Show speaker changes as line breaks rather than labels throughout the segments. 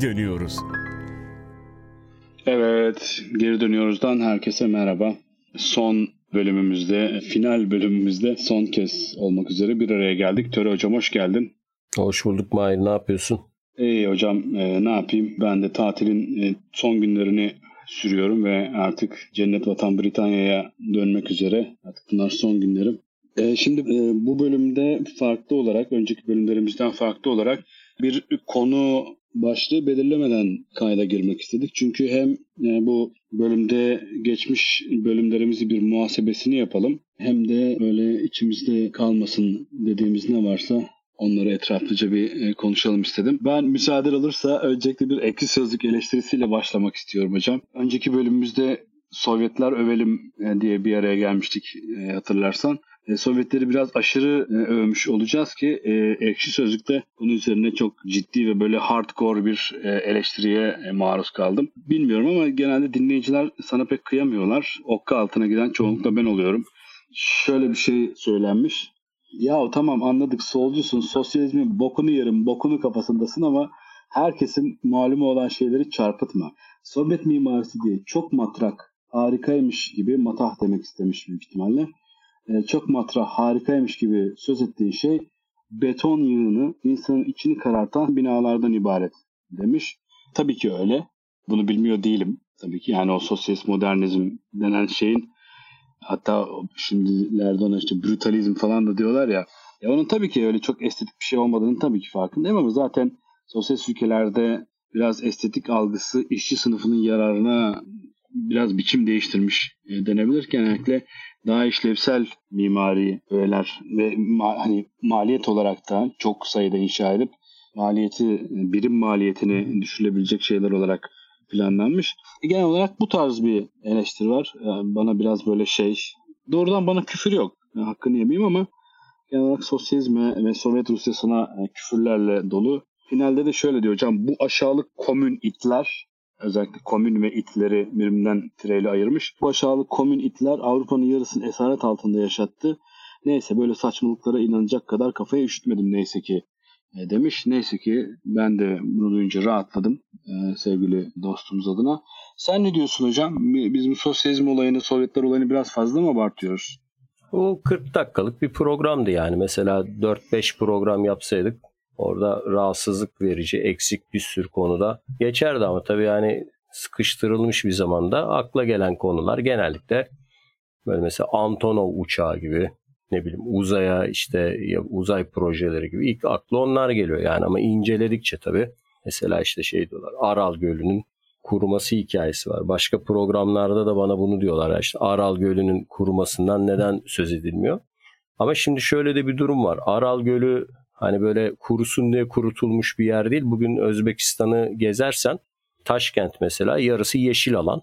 geri dönüyoruz.
Evet, geri dönüyoruzdan herkese merhaba. Son bölümümüzde, final bölümümüzde son kez olmak üzere bir araya geldik. Töre Hocam hoş geldin.
Hoş bulduk Mahir, ne yapıyorsun?
İyi hocam, e, ne yapayım? Ben de tatilin e, son günlerini sürüyorum ve artık cennet vatan Britanya'ya dönmek üzere. Artık bunlar son günlerim. E, şimdi e, bu bölümde farklı olarak, önceki bölümlerimizden farklı olarak bir konu başlığı belirlemeden kayda girmek istedik. Çünkü hem e, bu bölümde geçmiş bölümlerimizi bir muhasebesini yapalım. Hem de öyle içimizde kalmasın dediğimiz ne varsa onları etraflıca bir e, konuşalım istedim. Ben müsaade olursa öncelikle bir ekli sözlük eleştirisiyle başlamak istiyorum hocam. Önceki bölümümüzde Sovyetler övelim e, diye bir araya gelmiştik hatırlarsan. E, Sovyetleri biraz aşırı e, övmüş olacağız ki e, Ekşi Sözlük'te bunun üzerine çok ciddi ve böyle hardcore bir eleştiriye maruz kaldım. Bilmiyorum ama genelde dinleyiciler sana pek kıyamıyorlar. Okka altına giden çoğunlukla ben oluyorum. Şöyle bir şey söylenmiş. Ya tamam anladık solcusun, sosyalizmin bokunu yerim, bokunu kafasındasın ama herkesin malumu olan şeyleri çarpıtma. Sovyet mimarisi diye çok matrak, harikaymış gibi matah demek istemiş büyük ihtimalle. E, çok matrah, harikaymış gibi söz ettiği şey beton yığını insanın içini karartan binalardan ibaret demiş. Tabii ki öyle. Bunu bilmiyor değilim. Tabii ki yani o sosyalist modernizm denen şeyin hatta şimdilerde ona işte brutalizm falan da diyorlar ya. Ya onun tabii ki öyle çok estetik bir şey olmadığını tabii ki farkındayım ama zaten sosyalist ülkelerde biraz estetik algısı işçi sınıfının yararına biraz biçim değiştirmiş e, denebilir. Genellikle daha işlevsel mimari öğeler ve ma- hani maliyet olarak da çok sayıda inşa edip maliyeti birim maliyetini düşürebilecek şeyler olarak planlanmış. Genel olarak bu tarz bir eleştiri var. Yani bana biraz böyle şey doğrudan bana küfür yok. Yani hakkını yemeyeyim ama genel olarak sosyalizme ve Sovyet Rusyası'na e, küfürlerle dolu. Finalde de şöyle diyor hocam bu aşağılık komün itler özellikle komün ve itleri birbirinden tireyle ayırmış. Bu aşağılık komün itler Avrupa'nın yarısını esaret altında yaşattı. Neyse böyle saçmalıklara inanacak kadar kafaya üşütmedim neyse ki e, demiş. Neyse ki ben de bunu duyunca rahatladım e, sevgili dostumuz adına. Sen ne diyorsun hocam? Biz bu sosyalizm olayını, Sovyetler olayını biraz fazla mı abartıyoruz?
O 40 dakikalık bir programdı yani. Mesela 4-5 program yapsaydık Orada rahatsızlık verici, eksik bir sürü konuda geçerdi ama tabii yani sıkıştırılmış bir zamanda akla gelen konular genellikle böyle mesela Antonov uçağı gibi ne bileyim uzaya işte ya uzay projeleri gibi ilk aklı onlar geliyor yani ama inceledikçe tabii mesela işte şey diyorlar Aral Gölü'nün kuruması hikayesi var. Başka programlarda da bana bunu diyorlar. işte Aral Gölü'nün kurumasından neden söz edilmiyor? Ama şimdi şöyle de bir durum var. Aral Gölü Hani böyle kurusun diye kurutulmuş bir yer değil. Bugün Özbekistan'ı gezersen Taşkent mesela yarısı yeşil alan.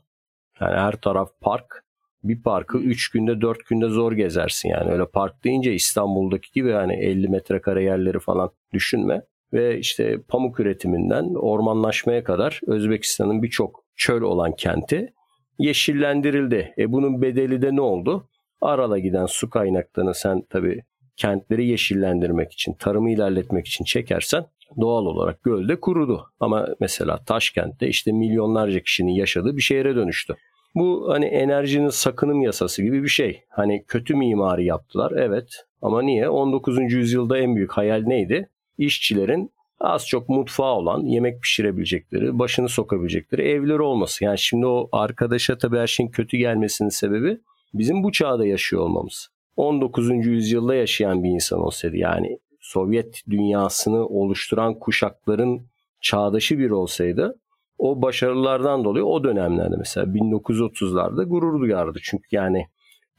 Yani her taraf park. Bir parkı 3 günde 4 günde zor gezersin yani. Öyle park deyince İstanbul'daki gibi yani 50 metrekare yerleri falan düşünme. Ve işte pamuk üretiminden ormanlaşmaya kadar Özbekistan'ın birçok çöl olan kenti yeşillendirildi. E bunun bedeli de ne oldu? Arala giden su kaynaklarını sen tabii kentleri yeşillendirmek için, tarımı ilerletmek için çekersen doğal olarak gölde kurudu. Ama mesela Taşkent'te işte milyonlarca kişinin yaşadığı bir şehre dönüştü. Bu hani enerjinin sakınım yasası gibi bir şey. Hani kötü mimari yaptılar evet ama niye? 19. yüzyılda en büyük hayal neydi? İşçilerin az çok mutfağı olan, yemek pişirebilecekleri, başını sokabilecekleri evleri olması. Yani şimdi o arkadaşa tabii her şeyin kötü gelmesinin sebebi bizim bu çağda yaşıyor olmamız. 19. yüzyılda yaşayan bir insan olsaydı yani Sovyet dünyasını oluşturan kuşakların çağdaşı bir olsaydı o başarılardan dolayı o dönemlerde mesela 1930'larda gurur duyardı. Çünkü yani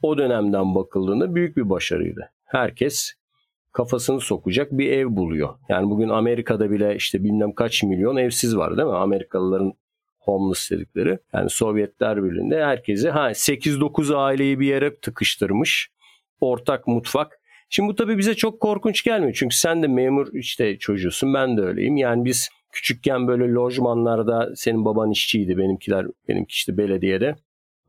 o dönemden bakıldığında büyük bir başarıydı. Herkes kafasını sokacak bir ev buluyor. Yani bugün Amerika'da bile işte bilmem kaç milyon evsiz var değil mi? Amerikalıların homeless dedikleri. Yani Sovyetler Birliği'nde herkesi ha 8-9 aileyi bir yere tıkıştırmış ortak mutfak. Şimdi bu tabii bize çok korkunç gelmiyor. Çünkü sen de memur işte çocuğusun ben de öyleyim. Yani biz küçükken böyle lojmanlarda senin baban işçiydi benimkiler benimki işte belediyede.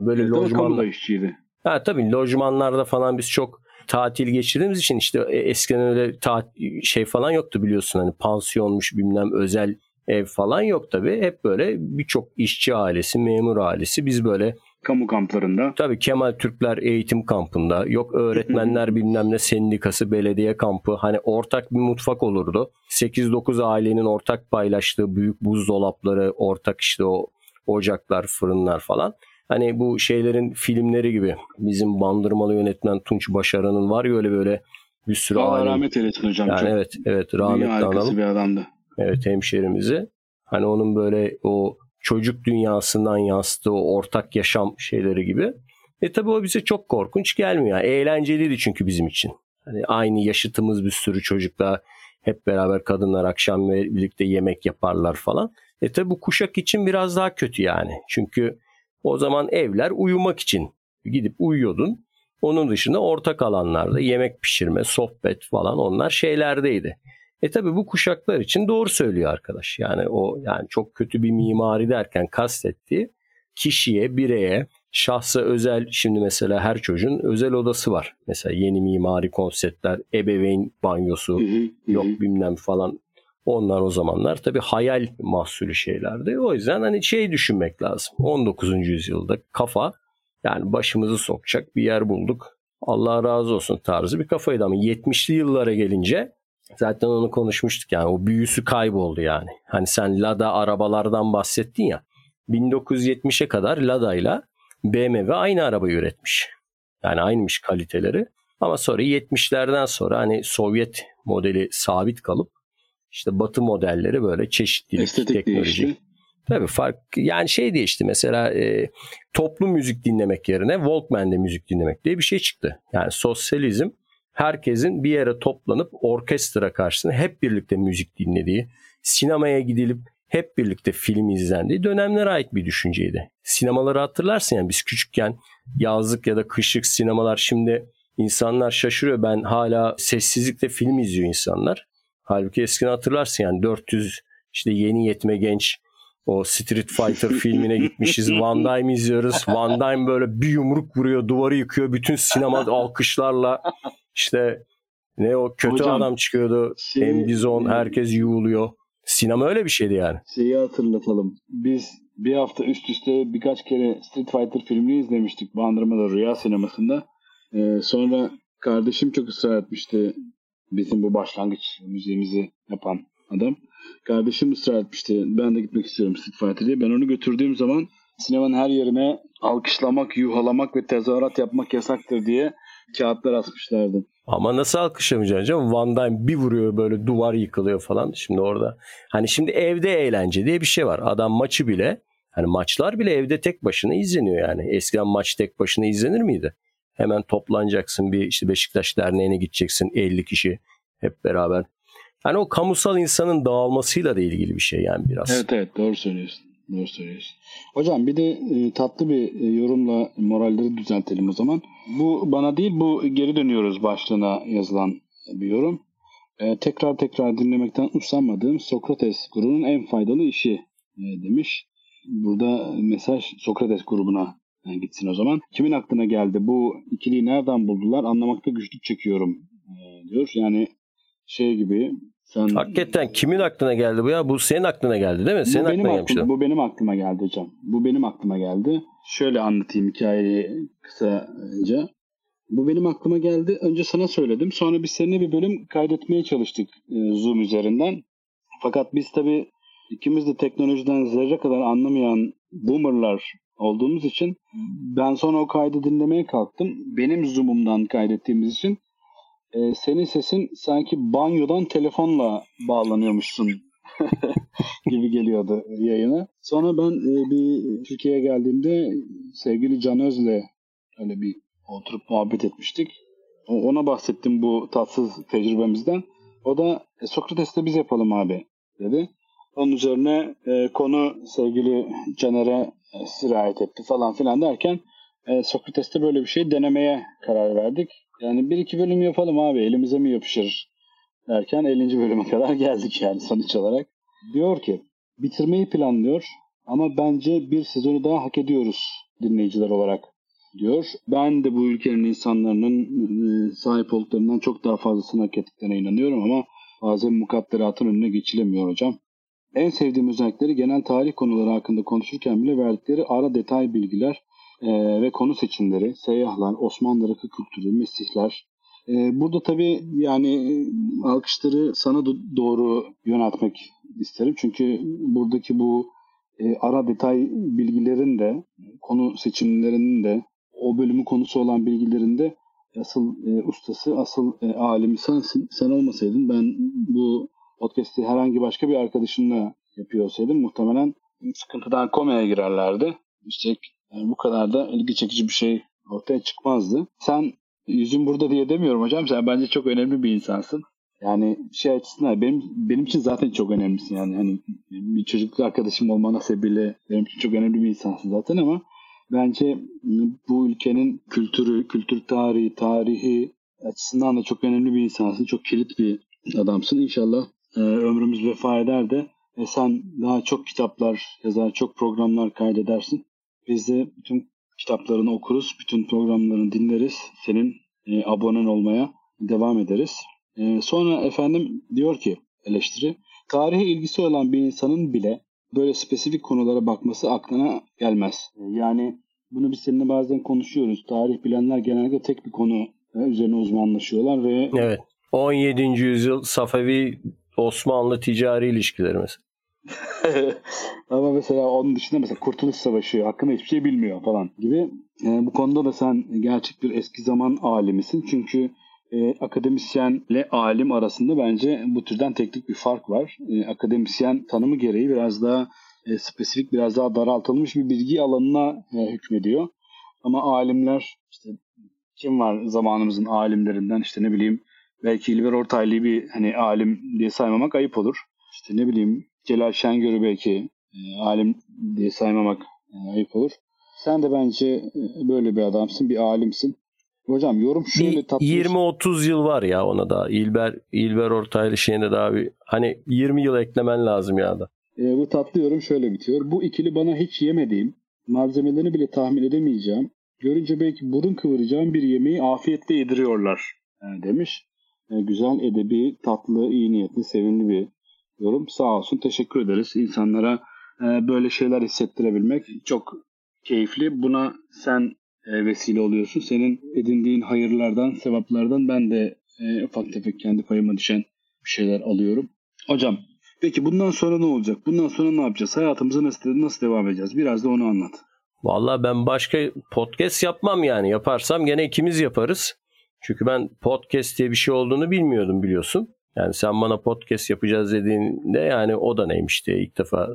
Böyle
evet, lojmanlar işçiydi.
Ha tabii lojmanlarda falan biz çok tatil geçirdiğimiz için işte e, eskiden öyle tatil, şey falan yoktu biliyorsun hani pansiyonmuş bilmem özel ev falan yok tabii. Hep böyle birçok işçi ailesi, memur ailesi biz böyle
kamu kamplarında.
Tabii Kemal Türkler eğitim kampında, yok öğretmenler bilmem ne sendikası, belediye kampı. Hani ortak bir mutfak olurdu. 8-9 ailenin ortak paylaştığı büyük buzdolapları, ortak işte o ocaklar, fırınlar falan. Hani bu şeylerin filmleri gibi. Bizim bandırmalı yönetmen Tunç Başaran'ın var ya öyle böyle bir sürü
Allah
aile.
rahmet eylesin hocam.
Yani
çok
evet, evet rahmetli analım.
bir adamdı.
Evet hemşerimizi. Hani onun böyle o çocuk dünyasından yansıttığı ortak yaşam şeyleri gibi. E tabi o bize çok korkunç gelmiyor. Eğlenceliydi çünkü bizim için. Hani aynı yaşıtımız bir sürü çocukla hep beraber kadınlar akşam birlikte yemek yaparlar falan. E tabi bu kuşak için biraz daha kötü yani. Çünkü o zaman evler uyumak için gidip uyuyordun. Onun dışında ortak alanlarda yemek pişirme, sohbet falan onlar şeylerdeydi. E tabi bu kuşaklar için doğru söylüyor arkadaş. Yani o yani çok kötü bir mimari derken kastettiği kişiye, bireye, şahsa özel şimdi mesela her çocuğun özel odası var. Mesela yeni mimari konseptler, ebeveyn banyosu,
Hı hı,
yok
hı.
bilmem falan. Onlar o zamanlar tabii hayal mahsulü şeylerdi. O yüzden hani şey düşünmek lazım. 19. yüzyılda kafa yani başımızı sokacak bir yer bulduk. Allah razı olsun tarzı bir kafaydı ama 70'li yıllara gelince zaten onu konuşmuştuk yani o büyüsü kayboldu yani. Hani sen Lada arabalardan bahsettin ya. 1970'e kadar Lada ile BMW aynı arabayı üretmiş. Yani aynıymış kaliteleri. Ama sonra 70'lerden sonra hani Sovyet modeli sabit kalıp işte Batı modelleri böyle çeşitlilik,
Estetik
teknoloji.
değişti.
Tabii fark yani şey değişti mesela e, toplu müzik dinlemek yerine Walkman'de müzik dinlemek diye bir şey çıktı. Yani sosyalizm herkesin bir yere toplanıp orkestra karşısında hep birlikte müzik dinlediği, sinemaya gidilip hep birlikte film izlendiği dönemlere ait bir düşünceydi. Sinemaları hatırlarsın yani biz küçükken yazlık ya da kışlık sinemalar şimdi insanlar şaşırıyor. Ben hala sessizlikte film izliyor insanlar. Halbuki eskiden hatırlarsın yani 400 işte yeni yetme genç o Street Fighter filmine gitmişiz. Van Damme izliyoruz. Van Damme böyle bir yumruk vuruyor, duvarı yıkıyor. Bütün sinema alkışlarla işte ne o kötü
Hocam,
adam çıkıyordu.
şey-
Embizon herkes yuğuluyor. Sinema öyle bir şeydi yani.
Şeyi hatırlatalım. Biz bir hafta üst üste birkaç kere Street Fighter filmini izlemiştik Bandırma'da Rüya Sineması'nda. Ee, sonra kardeşim çok ısrar etmişti. Bizim bu başlangıç müziğimizi yapan adam. Kardeşim ısrar etmişti. Ben de gitmek istiyorum Street Fighter diye. Ben onu götürdüğüm zaman sinemanın her yerine alkışlamak, yuhalamak ve tezahürat yapmak yasaktır diye kağıtlar asmışlardı.
Ama nasıl alkışlamayacaksın canım? Van Damme bir vuruyor böyle duvar yıkılıyor falan. Şimdi orada hani şimdi evde eğlence diye bir şey var. Adam maçı bile hani maçlar bile evde tek başına izleniyor yani. Eskiden maç tek başına izlenir miydi? Hemen toplanacaksın bir işte Beşiktaş Derneği'ne gideceksin 50 kişi hep beraber. Hani o kamusal insanın dağılmasıyla da ilgili bir şey yani biraz.
Evet evet doğru söylüyorsun. Doğru söylüyorsun. Hocam bir de e, tatlı bir e, yorumla moralleri düzeltelim o zaman. Bu bana değil bu geri dönüyoruz başlığına yazılan bir yorum. E, tekrar tekrar dinlemekten usanmadığım Sokrates grubunun en faydalı işi e, demiş. Burada mesaj Sokrates grubuna e, gitsin o zaman. Kimin aklına geldi bu ikiliyi nereden buldular anlamakta güçlük çekiyorum e, diyor. Yani şey gibi sen
Hakikaten kimin aklına geldi bu ya? Bu senin aklına geldi değil mi? Senin
bu benim,
aklına gelmiş.
aklıma, bu benim aklıma geldi hocam. Bu benim aklıma geldi. Şöyle anlatayım hikayeyi kısaca. Bu benim aklıma geldi. Önce sana söyledim. Sonra biz seninle bir bölüm kaydetmeye çalıştık e, Zoom üzerinden. Fakat biz tabii ikimiz de teknolojiden zerre kadar anlamayan boomerlar olduğumuz için ben sonra o kaydı dinlemeye kalktım. Benim Zoom'umdan kaydettiğimiz için e, senin sesin sanki banyodan telefonla bağlanıyormuşsun gibi geliyordu yayına. Sonra ben e, bir Türkiye'ye geldiğimde sevgili Can Öz'le öyle bir oturup muhabbet etmiştik. Ona bahsettim bu tatsız tecrübemizden. O da e, Sokrates'te biz yapalım abi dedi. Onun üzerine e, konu sevgili Caner'e e, sirayet etti falan filan derken e, Sokrates'te böyle bir şey denemeye karar verdik. Yani bir iki bölüm yapalım abi elimize mi yapışır derken 50. bölüme kadar geldik yani sonuç olarak. Diyor ki bitirmeyi planlıyor ama bence bir sezonu daha hak ediyoruz dinleyiciler olarak diyor. Ben de bu ülkenin insanların e, sahip olduklarından çok daha fazlasını hak ettiklerine inanıyorum ama bazen mukadderatın önüne geçilemiyor hocam. En sevdiğim özellikleri genel tarih konuları hakkında konuşurken bile verdikleri ara detay bilgiler e, ve konu seçimleri, seyyahlar, Osmanlı rakı kültürü, mesihler. E, burada tabii yani e, alkışları sana do- doğru yöneltmek isterim. Çünkü buradaki bu e, ara detay bilgilerin de, konu seçimlerinin de, o bölümün konusu olan bilgilerin de asıl e, ustası, asıl e, alimi sensin. Sen olmasaydın ben bu podcast'i herhangi başka bir arkadaşımla yapıyor olsaydım muhtemelen sıkıntıdan komaya girerlerdi. Üstelik yani bu kadar da ilgi çekici bir şey ortaya çıkmazdı. Sen yüzün burada diye demiyorum hocam. Sen bence çok önemli bir insansın. Yani şey açısından benim benim için zaten çok önemlisin yani hani bir çocukluk arkadaşım olmana sebebiyle benim için çok önemli bir insansın zaten ama bence bu ülkenin kültürü, kültür tarihi, tarihi açısından da çok önemli bir insansın. Çok kilit bir adamsın. İnşallah e, ömrümüz vefa eder de e, sen daha çok kitaplar yazar, çok programlar kaydedersin. Biz de bütün kitaplarını okuruz, bütün programlarını dinleriz. Senin e, abonen olmaya devam ederiz. E, sonra efendim diyor ki eleştiri, tarihe ilgisi olan bir insanın bile böyle spesifik konulara bakması aklına gelmez. E, yani bunu biz seninle bazen konuşuyoruz. Tarih bilenler genelde tek bir konu e, üzerine uzmanlaşıyorlar ve
Evet. 17. yüzyıl Safevi Osmanlı ticari ilişkileri mesela.
Ama mesela onun dışında mesela Kurtuluş Savaşı hakkında hiçbir şey bilmiyor falan gibi. E, bu konuda da sen gerçek bir eski zaman alimisin. Çünkü e, akademisyenle alim arasında bence bu türden teknik bir fark var. E, akademisyen tanımı gereği biraz daha e, spesifik, biraz daha daraltılmış bir bilgi alanına e, hükmediyor. Ama alimler işte kim var zamanımızın alimlerinden işte ne bileyim belki İlber Ortaylı'yı bir hani alim diye saymamak ayıp olur. İşte ne bileyim Celal Şengör'ü belki e, alim diye saymamak e, ayıp olur. Sen de bence e, böyle bir adamsın, bir alimsin. Hocam yorum şöyle tatlı.
20-30 yıl var ya ona da. İlber İlber Ortaylı şeyine daha bir hani 20 yıl eklemen lazım ya da.
E, bu tatlı yorum şöyle bitiyor. Bu ikili bana hiç yemediğim, malzemelerini bile tahmin edemeyeceğim, görünce belki burun kıvıracağım bir yemeği afiyetle yediriyorlar e, demiş. E, güzel, edebi, tatlı, iyi niyetli, sevimli bir yorum. Sağ olsun, teşekkür ederiz. İnsanlara e, böyle şeyler hissettirebilmek çok keyifli. Buna sen e, vesile oluyorsun. Senin edindiğin hayırlardan, sevaplardan ben de e, ufak tefek kendi payıma düşen bir şeyler alıyorum. Hocam, peki bundan sonra ne olacak? Bundan sonra ne yapacağız? Hayatımıza nasıl, nasıl devam edeceğiz? Biraz da onu anlat.
Vallahi ben başka podcast yapmam yani. Yaparsam gene ikimiz yaparız. Çünkü ben podcast diye bir şey olduğunu bilmiyordum biliyorsun. Yani sen bana podcast yapacağız dediğinde yani o da neymiş diye ilk defa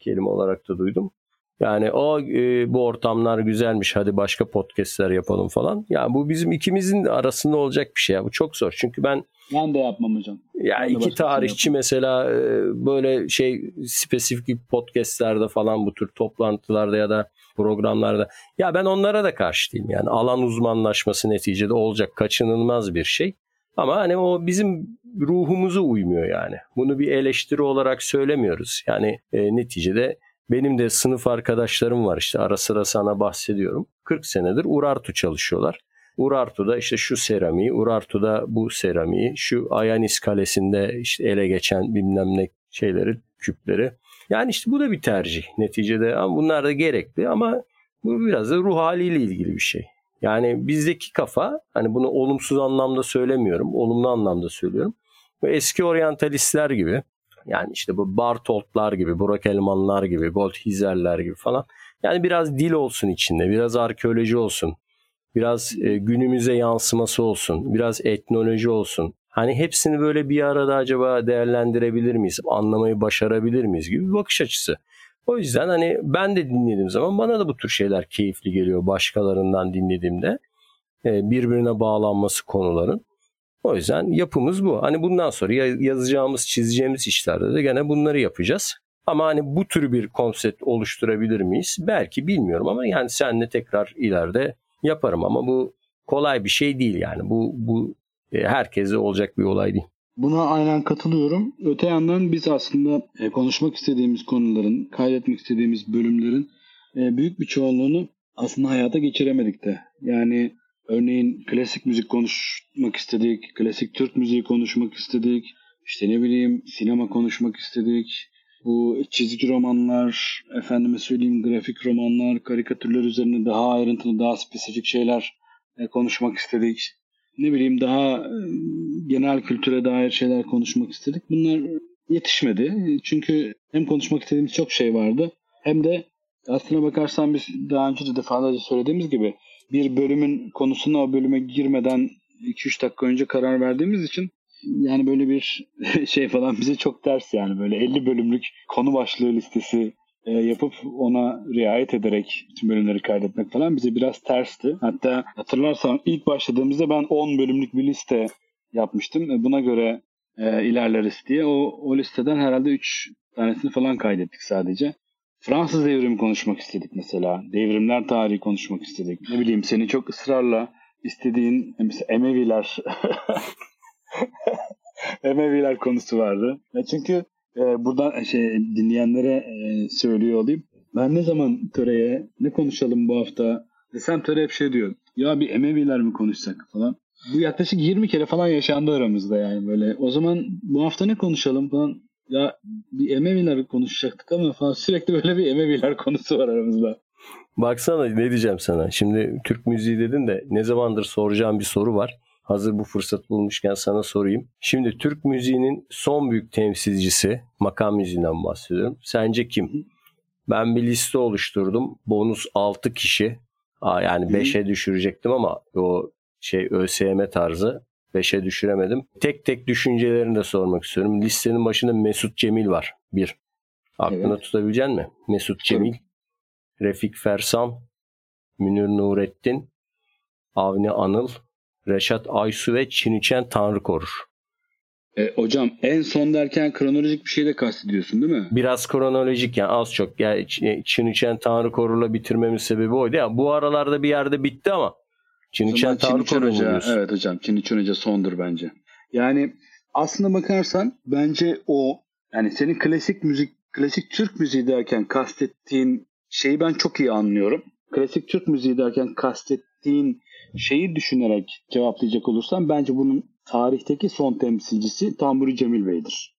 kelime olarak da duydum. Yani o e, bu ortamlar güzelmiş hadi başka podcastler yapalım falan. Yani bu bizim ikimizin arasında olacak bir şey ya. Bu çok zor. Çünkü ben
Ben de yapmam hocam.
ya
Ben
iki
şey
tarihçi mesela e, böyle şey spesifik podcastlerde falan bu tür toplantılarda ya da programlarda ya ben onlara da karşı değilim. Yani alan uzmanlaşması neticede olacak kaçınılmaz bir şey. Ama hani o bizim ruhumuza uymuyor yani. Bunu bir eleştiri olarak söylemiyoruz. Yani e, neticede benim de sınıf arkadaşlarım var işte ara sıra sana bahsediyorum. 40 senedir Urartu çalışıyorlar. Urartu'da işte şu seramiği, Urartu'da bu seramiği, şu Ayanis Kalesi'nde işte ele geçen bilmem ne şeyleri, küpleri. Yani işte bu da bir tercih neticede ama bunlar da gerekli ama bu biraz da ruh haliyle ilgili bir şey. Yani bizdeki kafa hani bunu olumsuz anlamda söylemiyorum, olumlu anlamda söylüyorum. Bu eski oryantalistler gibi yani işte bu Bartoltlar gibi, Burak Elmanlar gibi, Goldhizerler gibi falan. Yani biraz dil olsun içinde, biraz arkeoloji olsun, biraz e, günümüze yansıması olsun, biraz etnoloji olsun. Hani hepsini böyle bir arada acaba değerlendirebilir miyiz, anlamayı başarabilir miyiz gibi bir bakış açısı. O yüzden hani ben de dinlediğim zaman bana da bu tür şeyler keyifli geliyor başkalarından dinlediğimde. E, birbirine bağlanması konuların. O yüzden yapımız bu. Hani bundan sonra yazacağımız, çizeceğimiz işlerde de gene bunları yapacağız. Ama hani bu tür bir konsept oluşturabilir miyiz? Belki bilmiyorum ama yani seninle tekrar ileride yaparım ama bu kolay bir şey değil yani. Bu bu e, herkese olacak bir olay değil.
Buna aynen katılıyorum. Öte yandan biz aslında e, konuşmak istediğimiz konuların, kaydetmek istediğimiz bölümlerin e, büyük bir çoğunluğunu aslında hayata geçiremedik de. Yani örneğin klasik müzik konuşmak istedik, klasik Türk müziği konuşmak istedik, işte ne bileyim sinema konuşmak istedik. bu çizgi romanlar, efendime söyleyeyim grafik romanlar, karikatürler üzerine daha ayrıntılı, daha spesifik şeyler e, konuşmak istedik. Ne bileyim daha e, genel kültüre dair şeyler konuşmak istedik. Bunlar yetişmedi. Çünkü hem konuşmak istediğimiz çok şey vardı hem de aslına bakarsan biz daha önce de defalarca söylediğimiz gibi bir bölümün konusuna o bölüme girmeden 2-3 dakika önce karar verdiğimiz için yani böyle bir şey falan bize çok ters yani böyle 50 bölümlük konu başlığı listesi e, yapıp ona riayet ederek tüm bölümleri kaydetmek falan bize biraz tersti. Hatta hatırlarsan ilk başladığımızda ben 10 bölümlük bir liste yapmıştım. E, buna göre e, ilerleriz diye. O, o listeden herhalde 3 tanesini falan kaydettik sadece. Fransız devrimi konuşmak istedik mesela. Devrimler tarihi konuşmak istedik. Ne bileyim seni çok ısrarla istediğin mesela Emeviler Emeviler konusu vardı. Ya çünkü e, buradan şey dinleyenlere e, söylüyor olayım. Ben ne zaman töreye ne konuşalım bu hafta desem töre hep şey diyor. Ya bir Emeviler mi konuşsak falan. Bu yaklaşık 20 kere falan yaşandı aramızda yani böyle. O zaman bu hafta ne konuşalım falan. Ya bir Emeviler konuşacaktık ama falan sürekli böyle bir Emeviler konusu var aramızda.
Baksana ne diyeceğim sana. Şimdi Türk müziği dedin de ne zamandır soracağım bir soru var. Hazır bu fırsat bulmuşken sana sorayım. Şimdi Türk müziğinin son büyük temsilcisi, makam müziğinden bahsediyorum. Sence kim? Ben bir liste oluşturdum. Bonus 6 kişi. Aa, yani 5'e düşürecektim ama o şey ÖSYM tarzı 5'e düşüremedim. Tek tek düşüncelerini de sormak istiyorum. Listenin başında Mesut Cemil var. Bir. Aklına evet. tutabilecek mi? Mesut Cemil, Refik Fersan, Münir Nurettin, Avni Anıl, Reşat Aysu ve Çiniçen Tanrı korur.
E, hocam en son derken kronolojik bir şey de kastediyorsun değil mi?
Biraz kronolojik yani az çok. Yani Çiniçen Tanrı korurla bitirmemin sebebi oydu. Yani bu aralarda bir yerde bitti ama
Çiniçen Tanrı korur Evet hocam Çiniçen Hoca sondur bence. Yani aslına bakarsan bence o yani senin klasik müzik klasik Türk müziği derken kastettiğin şeyi ben çok iyi anlıyorum. Klasik Türk müziği derken kastettiğin şeyi düşünerek cevaplayacak olursam bence bunun tarihteki son temsilcisi Tamburi Cemil Bey'dir.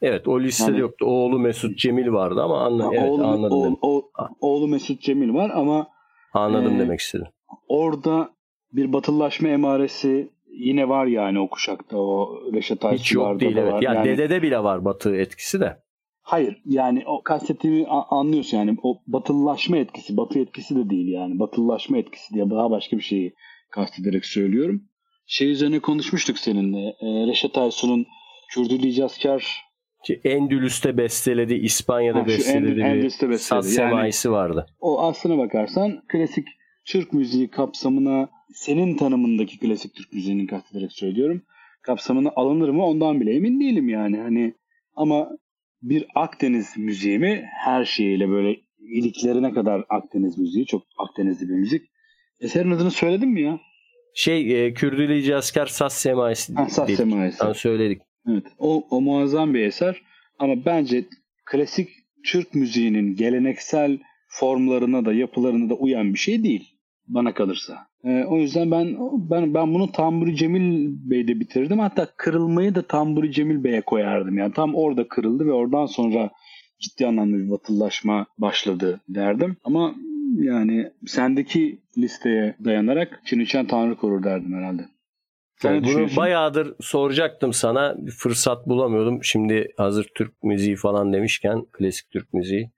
Evet o listede yani, yoktu. Oğlu Mesut Cemil vardı ama anla, evet, oğlu, anladım. Oğlu,
o, oğlu Mesut Cemil var ama
anladım e, demek istedim.
Orada bir batılılaşma emaresi yine var yani o kuşakta o Reşat Aysu
Hiç yok değil evet. Var. Ya yani, dedede bile var batı etkisi de.
Hayır yani o kastettiğimi anlıyorsun yani o batılılaşma etkisi batı etkisi de değil yani batılılaşma etkisi diye daha başka bir şeyi kastederek söylüyorum. Şey üzerine konuşmuştuk seninle e, Reşat Aysu'nun Kürdülü İcazkar
Endülüs'te besteledi, İspanya'da ha, besteledi en, bir saz semaisi yani, vardı.
O aslına bakarsan klasik Türk müziği kapsamına senin tanımındaki klasik Türk müziğinin kastederek söylüyorum. Kapsamına alınır mı ondan bile emin değilim yani. Hani ama bir Akdeniz müziği mi her şeyiyle böyle iliklerine kadar Akdeniz müziği. Çok Akdenizli bir müzik. Eserin adını söyledin mi ya?
Şey e, Kürdüleci Asker Saz Semaisi.
Ha, Saz dedik. Semaisi.
Yani söyledik.
Evet. O, o muazzam bir eser. Ama bence klasik Türk müziğinin geleneksel formlarına da yapılarına da uyan bir şey değil bana kalırsa. E, o yüzden ben ben ben bunu Tamburi Cemil Bey'de bitirdim. Hatta kırılmayı da Tamburi Cemil Bey'e koyardım. Yani tam orada kırıldı ve oradan sonra ciddi anlamda bir batılılaşma başladı derdim. Ama yani sendeki listeye dayanarak Çiniçen Tanrı korur derdim herhalde.
Sen Bunu bayağıdır soracaktım sana. Bir fırsat bulamıyordum. Şimdi hazır Türk müziği falan demişken klasik Türk müziği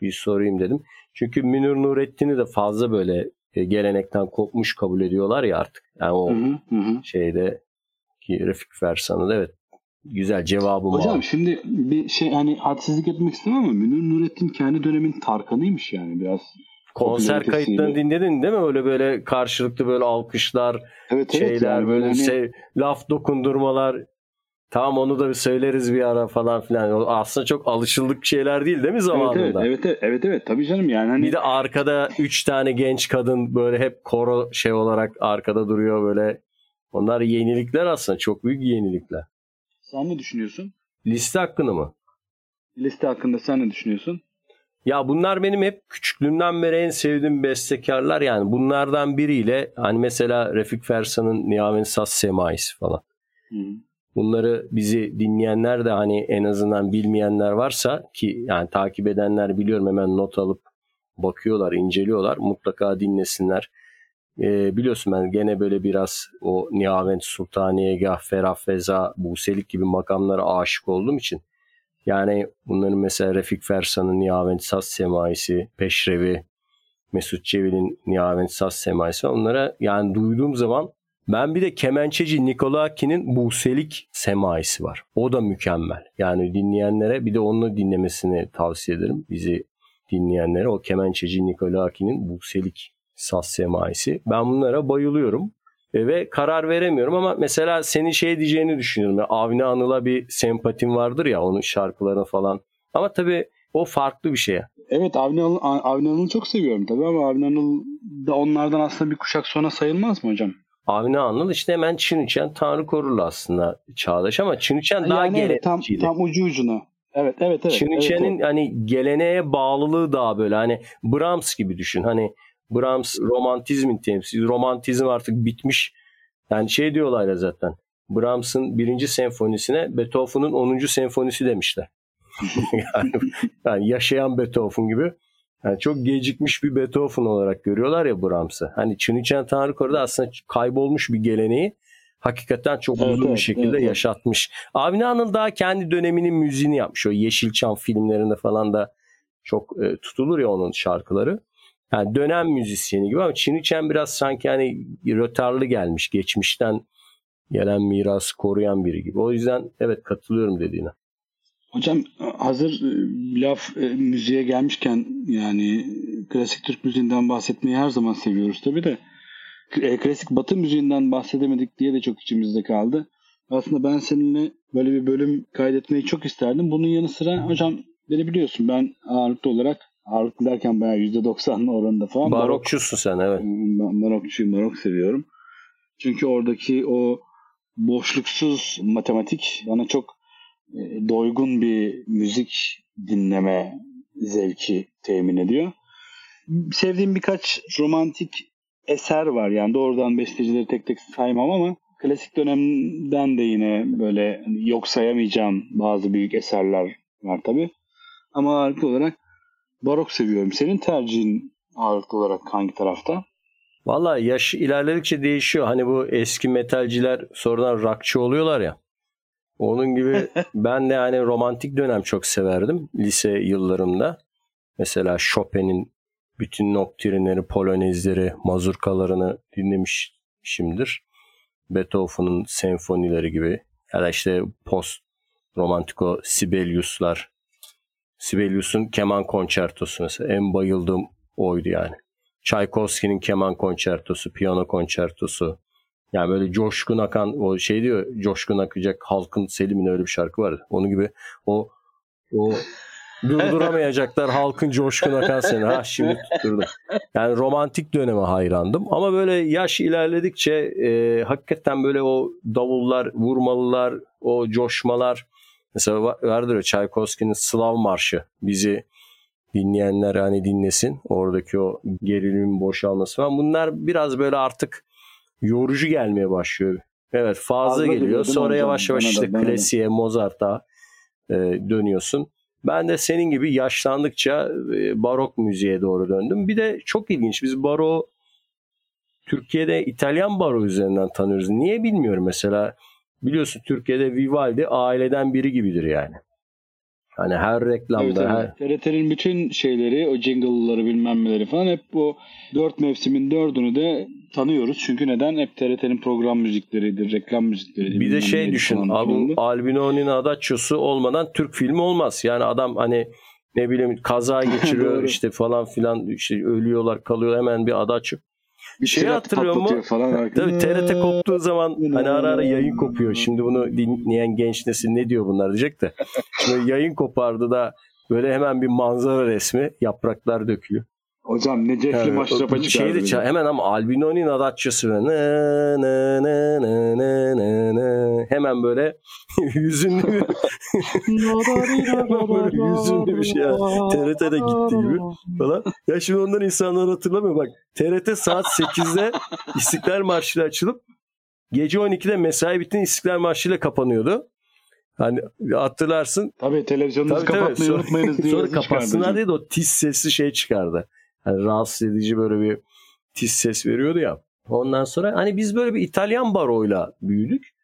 bir sorayım dedim. Çünkü Münir Nurettin'i de fazla böyle gelenekten kopmuş kabul ediyorlar ya artık. Yani o hı hı. şeyde ki Refik Fersan'ı da evet güzel cevabım
Hocam şimdi bir şey hani hadsizlik etmek istemem ama Münir Nurettin kendi dönemin Tarkan'ıymış yani biraz.
Konser kayıtlarını dinledin değil mi? Öyle böyle karşılıklı böyle alkışlar, evet, şeyler evet yani böyle hani... şey, laf dokundurmalar. Tamam onu da bir söyleriz bir ara falan filan. Aslında çok alışıldık şeyler değil değil mi zamanında?
Evet evet evet evet, evet tabii canım yani. Hani...
Bir de arkada üç tane genç kadın böyle hep koro şey olarak arkada duruyor böyle. Onlar yenilikler aslında çok büyük yenilikler.
Sen ne düşünüyorsun?
Liste hakkında mı?
Liste hakkında sen ne düşünüyorsun?
Ya bunlar benim hep küçüklüğümden beri en sevdiğim bestekarlar yani. Bunlardan biriyle hani mesela Refik Fersan'ın Niyaven Saz Semaisi falan. Hı. Bunları bizi dinleyenler de hani en azından bilmeyenler varsa ki yani takip edenler biliyorum hemen not alıp bakıyorlar, inceliyorlar. Mutlaka dinlesinler. Ee, biliyorsun ben gene böyle biraz o Nihavent Sultaniye, Gah, Ferah Feza, Buselik gibi makamlara aşık olduğum için yani bunların mesela Refik Fersan'ın Nihavent Saz Semaisi, Peşrevi, Mesut Cevil'in Nihavent Saz Semaisi onlara yani duyduğum zaman ben bir de kemençeci Nikolaki'nin Buselik Semaisi var. O da mükemmel. Yani dinleyenlere bir de onu dinlemesini tavsiye ederim. Bizi dinleyenlere o kemençeci Nikolaki'nin Buselik Saz Semaisi. Ben bunlara bayılıyorum. E, ve karar veremiyorum ama mesela senin şey diyeceğini düşünüyorum. Avni Anıl'a bir sempatim vardır ya onun şarkılarını falan. Ama tabii o farklı bir şey.
Evet Avni, Anıl, Avni Anıl'ı çok seviyorum tabii ama Avni Anıl da onlardan aslında bir kuşak sonra sayılmaz mı hocam?
Avni Anıl işte hemen Çin Üçen Tanrı Korurlu aslında Çağdaş ama Çin Üçen daha yani evet,
tam, tam ucu ucuna. Evet evet evet.
Çin
Üçen'in
evet, hani geleneğe bağlılığı daha böyle hani Brahms gibi düşün. Hani Brahms romantizmin temsili. Romantizm artık bitmiş. Yani şey diyorlar ya zaten. Brahms'ın birinci senfonisine Beethoven'ın 10. senfonisi demişler. yani, yani yaşayan Beethoven gibi. Yani çok gecikmiş bir Beethoven olarak görüyorlar ya Brahms'ı. Hani Çiniçen Tanrı Koru'da aslında kaybolmuş bir geleneği hakikaten çok evet, uzun evet, bir şekilde evet, yaşatmış. Avni Anıl daha kendi döneminin müziğini yapmış. O Yeşilçam filmlerinde falan da çok e, tutulur ya onun şarkıları. Yani dönem müzisyeni gibi ama Çiniçen biraz sanki hani rötarlı gelmiş. Geçmişten gelen mirası koruyan biri gibi. O yüzden evet katılıyorum dediğine.
Hocam hazır e, laf e, müziğe gelmişken yani klasik Türk müziğinden bahsetmeyi her zaman seviyoruz tabii de e, klasik Batı müziğinden bahsedemedik diye de çok içimizde kaldı. Aslında ben seninle böyle bir bölüm kaydetmeyi çok isterdim. Bunun yanı sıra hocam beni biliyorsun ben ağırlıklı olarak ağırlıklı derken bayağı %90 oranında falan.
Barokçusun sen evet.
Barokçuyum, barok seviyorum. Çünkü oradaki o boşluksuz matematik bana çok doygun bir müzik dinleme zevki temin ediyor. Sevdiğim birkaç romantik eser var. Yani doğrudan bestecileri tek tek saymam ama klasik dönemden de yine böyle yok sayamayacağım bazı büyük eserler var tabi. Ama ağırlıklı olarak barok seviyorum. Senin tercihin ağırlıklı olarak hangi tarafta?
Valla yaş ilerledikçe değişiyor. Hani bu eski metalciler sonradan rockçı oluyorlar ya. Onun gibi ben de hani romantik dönem çok severdim lise yıllarımda. Mesela Chopin'in bütün noktrinleri, polonezleri, mazurkalarını dinlemişimdir. Beethoven'ın senfonileri gibi ya da işte post romantiko Sibelius'lar. Sibelius'un keman konçertosu mesela en bayıldığım oydu yani. Tchaikovsky'nin keman konçertosu, piyano konçertosu. Yani böyle coşkun akan o şey diyor coşkun akacak halkın Selim'in öyle bir şarkı var. Onun gibi o o durduramayacaklar halkın coşkun akan seni. Ha şimdi tutturdum. Yani romantik döneme hayrandım. Ama böyle yaş ilerledikçe e, hakikaten böyle o davullar, vurmalılar, o coşmalar. Mesela vardır ya Tchaikovsky'nin Slav Marşı. Bizi dinleyenler hani dinlesin. Oradaki o gerilimin boşalması falan. Bunlar biraz böyle artık yorucu gelmeye başlıyor. Evet fazla, fazla geliyor. Sonra yavaş yavaş işte da, klasiğe, Mozart'a e, dönüyorsun. Ben de senin gibi yaşlandıkça e, barok müziğe doğru döndüm. Bir de çok ilginç. Biz baro Türkiye'de İtalyan baro üzerinden tanıyoruz. Niye bilmiyorum mesela. Biliyorsun Türkiye'de Vivaldi aileden biri gibidir yani. Hani her reklamda. Evet,
evet. her... TRT'nin bütün şeyleri, o jingle'ları bilmem neleri falan hep bu dört mevsimin dördünü de tanıyoruz. Çünkü neden? Hep TRT'nin program müzikleridir, reklam müzikleridir.
Bir de şey düşün. Abi, Albino'nun Adaccio'su olmadan Türk filmi olmaz. Yani adam hani ne bileyim kaza geçiriyor işte falan filan işte ölüyorlar kalıyor hemen bir ada açıp bir şey hatırlıyor mu? Falan Tabii TRT koptuğu zaman hani ara ara yayın kopuyor. Şimdi bunu dinleyen genç nesil ne diyor bunlar diyecek de. Şimdi yayın kopardı da böyle hemen bir manzara resmi yapraklar döküyor.
Hocam ne cefli yani, maşrapa çıkardı.
Şeyde, hemen ama Albinoni'nin adatçısı ne ne ne ne ne ne ne hemen böyle yüzünlü bir böyle yüzünlü bir şey yani. TRT'de gitti gibi falan. Ya şimdi ondan insanlar hatırlamıyor bak. TRT saat 8'de İstiklal Marşı'yla açılıp gece 12'de mesai bittiğinde İstiklal Marşı ile kapanıyordu. Hani hatırlarsın.
Tabii televizyonunuzu tabii, kapatmayı tabii. unutmayınız diye.
Sonra kapatsınlar diye de o tiz sesli şey çıkardı. Hani rahatsız edici böyle bir tiz ses veriyordu ya. Ondan sonra hani biz böyle bir İtalyan baroyla büyüdük.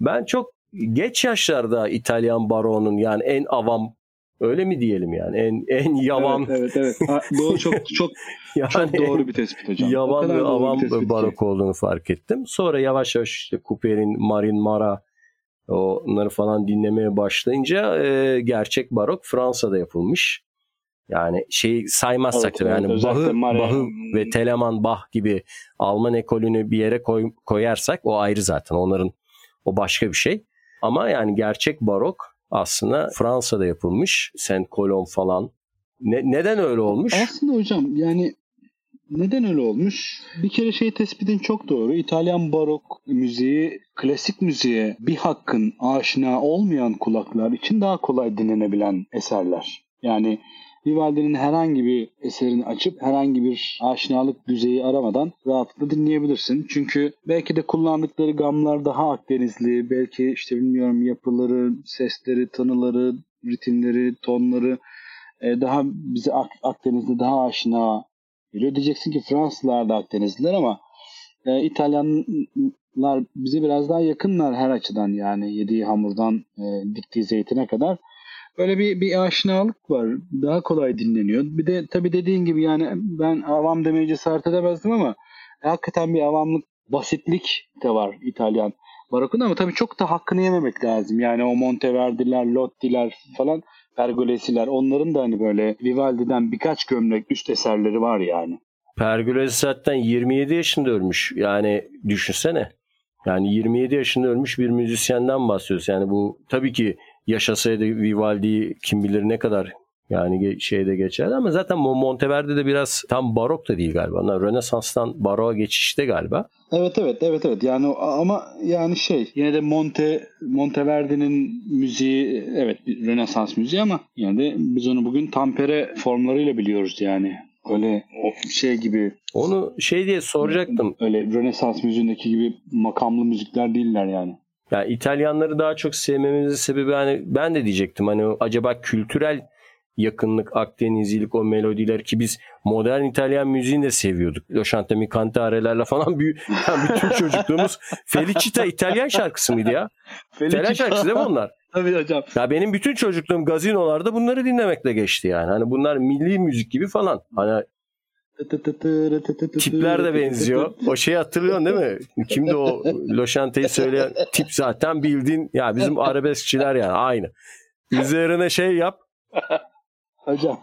Ben çok geç yaşlarda İtalyan baronun yani en avam öyle mi diyelim yani en en yavan
evet evet, evet. doğru çok çok yani çok doğru bir tespit hocam.
Yavan ve avam barok olduğunu fark ettim. Sonra yavaş yavaş işte Cooper'in Marin Mara onları falan dinlemeye başlayınca e, gerçek barok Fransa'da yapılmış. Yani şey saymazsak evet, tabii yani evet, Bach'ı, Bach'ı ve Telemann Bach gibi Alman ekolünü bir yere koy, koyarsak o ayrı zaten onların o başka bir şey. Ama yani gerçek barok aslında Fransa'da yapılmış. Saint Colomb falan. Ne, neden öyle olmuş?
Aslında hocam yani neden öyle olmuş? Bir kere şey tespitin çok doğru. İtalyan barok müziği klasik müziğe bir hakkın aşina olmayan kulaklar için daha kolay dinlenebilen eserler. Yani Vivaldi'nin herhangi bir eserini açıp herhangi bir aşinalık düzeyi aramadan rahatlıkla dinleyebilirsin. Çünkü belki de kullandıkları gamlar daha Akdenizli, belki işte bilmiyorum yapıları, sesleri, tanıları, ritimleri, tonları e, daha bize Akdeniz'de daha aşina geliyor. Diyeceksin ki Fransızlar da Akdenizliler ama e, İtalyanlar bize biraz daha yakınlar her açıdan yani yediği hamurdan e, diktiği zeytine kadar. Böyle bir, bir aşinalık var. Daha kolay dinleniyor. Bir de tabii dediğin gibi yani ben avam demeye cesaret edemezdim ama hakikaten bir avamlık, basitlik de var İtalyan barokunda ama tabii çok da hakkını yememek lazım. Yani o Monteverdi'ler, Lotti'ler falan Pergolesi'ler onların da hani böyle Vivaldi'den birkaç gömlek üst eserleri var yani.
Pergolesi zaten 27 yaşında ölmüş. Yani düşünsene. Yani 27 yaşında ölmüş bir müzisyenden bahsediyoruz. Yani bu tabii ki yaşasaydı Vivaldi kim bilir ne kadar yani şeyde geçerdi ama zaten Monteverdi de biraz tam barok da değil galiba. Rönesans'tan baroğa geçişte galiba.
Evet evet evet evet. Yani ama yani şey yine de Monte Monteverdi'nin müziği evet Rönesans müziği ama yine de biz onu bugün tampere formlarıyla biliyoruz yani. Öyle şey gibi.
Onu şey diye soracaktım.
Öyle Rönesans müziğindeki gibi makamlı müzikler değiller yani.
Yani İtalyanları daha çok sevmemizin sebebi hani ben de diyecektim hani acaba kültürel yakınlık, Akdenizlilik, o melodiler ki biz modern İtalyan müziğini de seviyorduk. Lo Chantami Cantare'lerle falan büyü, yani bütün çocukluğumuz Felicita İtalyan şarkısı mıydı ya? İtalyan şarkısı değil mi onlar?
Tabii hocam.
Ya benim bütün çocukluğum gazinolarda bunları dinlemekle geçti yani. Hani bunlar milli müzik gibi falan. Hani Tipler de benziyor. O şeyi hatırlıyorsun değil mi? Kimdi o Loşante'yi söyleyen tip zaten bildiğin ya bizim arabeskçiler yani aynı. Üzerine şey yap.
Hocam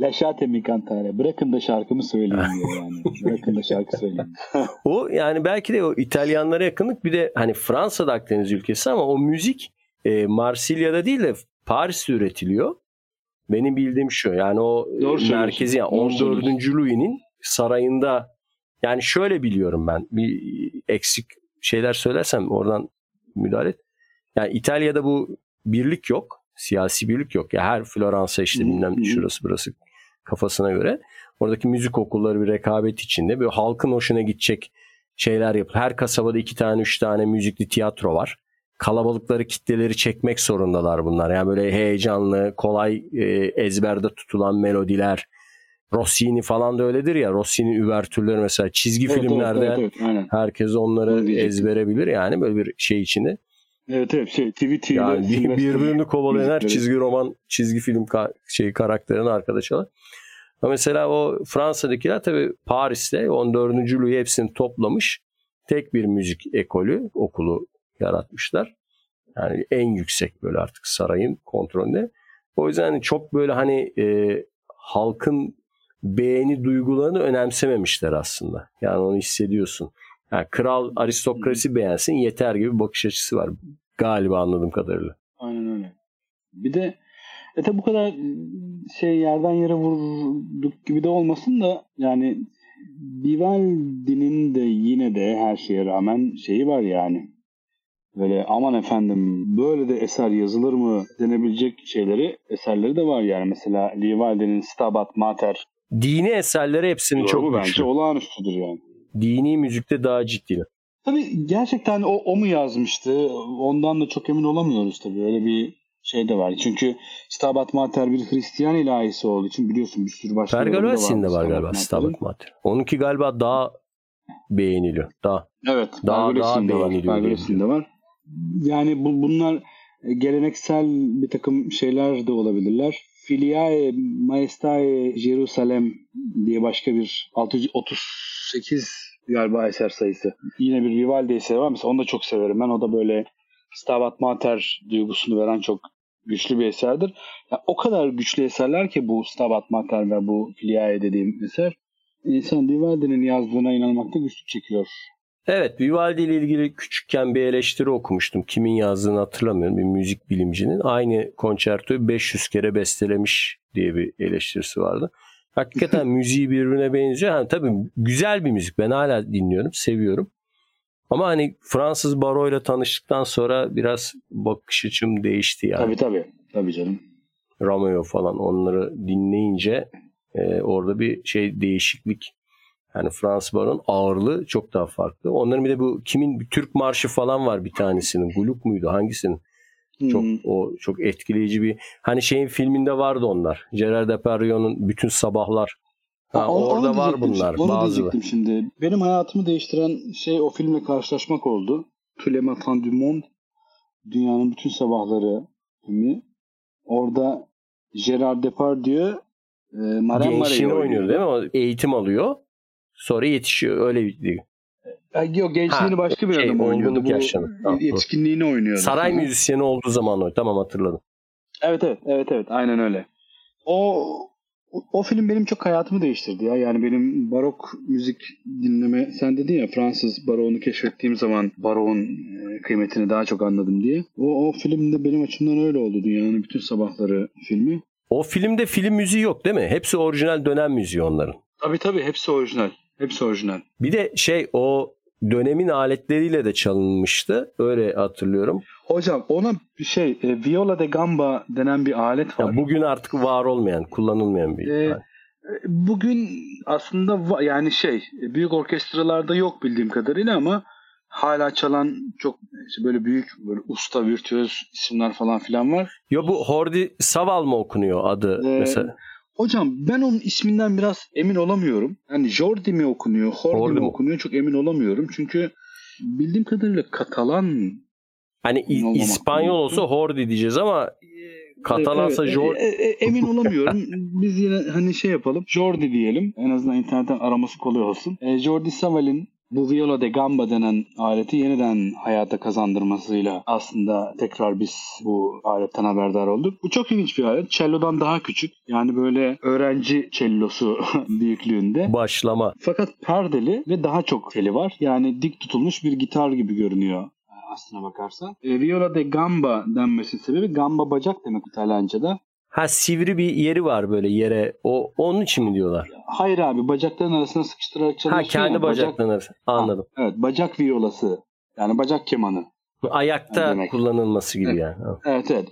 Laşate mi cantare? Bırakın da şarkımı söyleyeyim diyor yani. Bırakın da şarkı söyleyeyim.
o yani belki de o İtalyanlara yakınlık bir de hani Fransa'da Akdeniz ülkesi ama o müzik e, Marsilya'da değil de Paris'te üretiliyor. Benim bildiğim şu yani o Doğru merkezi yani 14. Louis'nin sarayında yani şöyle biliyorum ben bir eksik şeyler söylersem oradan müdahale et. Yani İtalya'da bu birlik yok. Siyasi birlik yok. Ya her Floransa işte bilmem şurası burası kafasına göre. Oradaki müzik okulları bir rekabet içinde. Böyle halkın hoşuna gidecek şeyler yapılır. Her kasabada iki tane üç tane müzikli tiyatro var kalabalıkları kitleleri çekmek zorundalar bunlar. Yani böyle heyecanlı, kolay e, ezberde tutulan melodiler. Rossini falan da öyledir ya. Rossini üvertürleri mesela çizgi evet, filmlerde evet, evet, evet, herkes onları ezbere bilir yani böyle bir şey içinde.
Evet evet şey TV
yani bir, birbirini kovalayan her çizgi roman, çizgi film ka- şey karakterin arkadaşlar. Ama mesela o Fransa'dakiler tabii Paris'te 14. Louis hepsini toplamış. Tek bir müzik ekolü, okulu yaratmışlar. Yani en yüksek böyle artık sarayın kontrolünde. O yüzden hani çok böyle hani e, halkın beğeni duygularını önemsememişler aslında. Yani onu hissediyorsun. Yani kral aristokrasi beğensin yeter gibi bakış açısı var. Galiba anladığım kadarıyla.
Aynen öyle. Bir de e tabi bu kadar şey yerden yere vurduk gibi de olmasın da yani Vivaldi'nin de yine de her şeye rağmen şeyi var yani böyle aman efendim böyle de eser yazılır mı denebilecek şeyleri eserleri de var yani mesela Vivaldi'nin Stabat Mater
dini eserleri hepsinin çok
güçlü. Bence olağanüstüdür yani.
Dini müzikte daha ciddi.
Tabii gerçekten o, o mu yazmıştı? Ondan da çok emin olamıyoruz tabii. Öyle bir şey de var. Çünkü Stabat Mater bir Hristiyan ilahisi olduğu için biliyorsun bir sürü başka
Pergolesi'nde var galiba Stabat Mater. Onunki galiba daha beğeniliyor. Daha
Evet. Daha, daha beğeniliyor. Pergolesi'nde var. Yani bu, bunlar geleneksel bir takım şeyler de olabilirler. Filiae Maestae Jerusalem diye başka bir 638 galiba eser sayısı. Yine bir Vivaldi eseri var. Mesela onu da çok severim ben. O da böyle Stabat Mater duygusunu veren çok güçlü bir eserdir. Yani o kadar güçlü eserler ki bu Stabat Mater ve bu Filiae dediğim eser. İnsan Vivaldi'nin yazdığına inanmakta güçlük çekiyor.
Evet Vivaldi ile ilgili küçükken bir eleştiri okumuştum. Kimin yazdığını hatırlamıyorum. Bir müzik bilimcinin. Aynı konçertoyu 500 kere bestelemiş diye bir eleştirisi vardı. Hakikaten müziği birbirine benziyor. Yani tabii güzel bir müzik. Ben hala dinliyorum, seviyorum. Ama hani Fransız baro ile tanıştıktan sonra biraz bakış açım değişti yani.
Tabii tabii. Tabii canım.
Romeo falan onları dinleyince e, orada bir şey değişiklik yani Fransız baron ağırlığı çok daha farklı. Onların bir de bu kimin bir Türk marşı falan var bir tanesinin. Guluk muydu? Hangisinin? Hmm. Çok o çok etkileyici bir hani şeyin filminde vardı onlar. Gerard Depardieu'nun bütün sabahlar. Ha, ha, orada var bunlar
onu bazı. şimdi. Benim hayatımı değiştiren şey o filmle karşılaşmak oldu. Tous Fin du Monde. Dünyanın bütün sabahları filmi. Orada Gerard Depardieu
e, Marem Gençliğini oynuyor değil mi? O eğitim alıyor. Sonra yetişiyor. Öyle değil.
Yok gençliğini ha, başka bir şey, adam oynuyordu. Bu yaşını. yetkinliğini oynuyordu.
Saray müzisyeni olduğu zaman o. Tamam hatırladım.
Evet evet evet evet aynen öyle. O o film benim çok hayatımı değiştirdi ya. Yani benim barok müzik dinleme sen dedin ya Fransız baroğunu keşfettiğim zaman baroğun e, kıymetini daha çok anladım diye. O, o filmde benim açımdan öyle oldu. Dünyanın bütün sabahları filmi.
O filmde film müziği yok değil mi? Hepsi orijinal dönem müziği onların.
Tabii tabii hepsi orijinal. Hepsi orijinal.
Bir de şey o dönemin aletleriyle de çalınmıştı. Öyle hatırlıyorum.
Hocam ona bir şey e, viola de gamba denen bir alet var.
Ya bugün artık var olmayan, kullanılmayan bir e, alet.
Bugün aslında yani şey büyük orkestralarda yok bildiğim kadarıyla ama hala çalan çok işte böyle büyük böyle usta virtüöz isimler falan filan var.
Yo bu Hordi Saval mı okunuyor adı ee, mesela?
Hocam ben onun isminden biraz emin olamıyorum. Yani Jordi mi okunuyor, Hordi, Hordi mi okunuyor çok emin olamıyorum. Çünkü bildiğim kadarıyla Katalan
Hani İspanyol olsa Hordi diyeceğiz ama Katalansa evet, Jordi.
E, e, emin olamıyorum. Biz yine hani şey yapalım. Jordi diyelim. En azından internetten araması kolay olsun. E, Jordi Saval'in bu viola de gamba denen aleti yeniden hayata kazandırmasıyla aslında tekrar biz bu aletten haberdar olduk. Bu çok ilginç bir alet. Cello'dan daha küçük. Yani böyle öğrenci cellosu büyüklüğünde.
Başlama.
Fakat perdeli ve daha çok teli var. Yani dik tutulmuş bir gitar gibi görünüyor aslına bakarsan. E, viola de gamba denmesi sebebi gamba bacak demek İtalyanca'da.
Ha sivri bir yeri var böyle yere. O onun için mi diyorlar?
Hayır abi bacakların arasına sıkıştırarak çalışıyorsun.
Ha kendi ya, bacakların bacak... arasına. Anladım.
Ha, evet bacak violası. Yani bacak kemanı.
Ayakta demek. kullanılması gibi
evet.
yani.
Evet evet.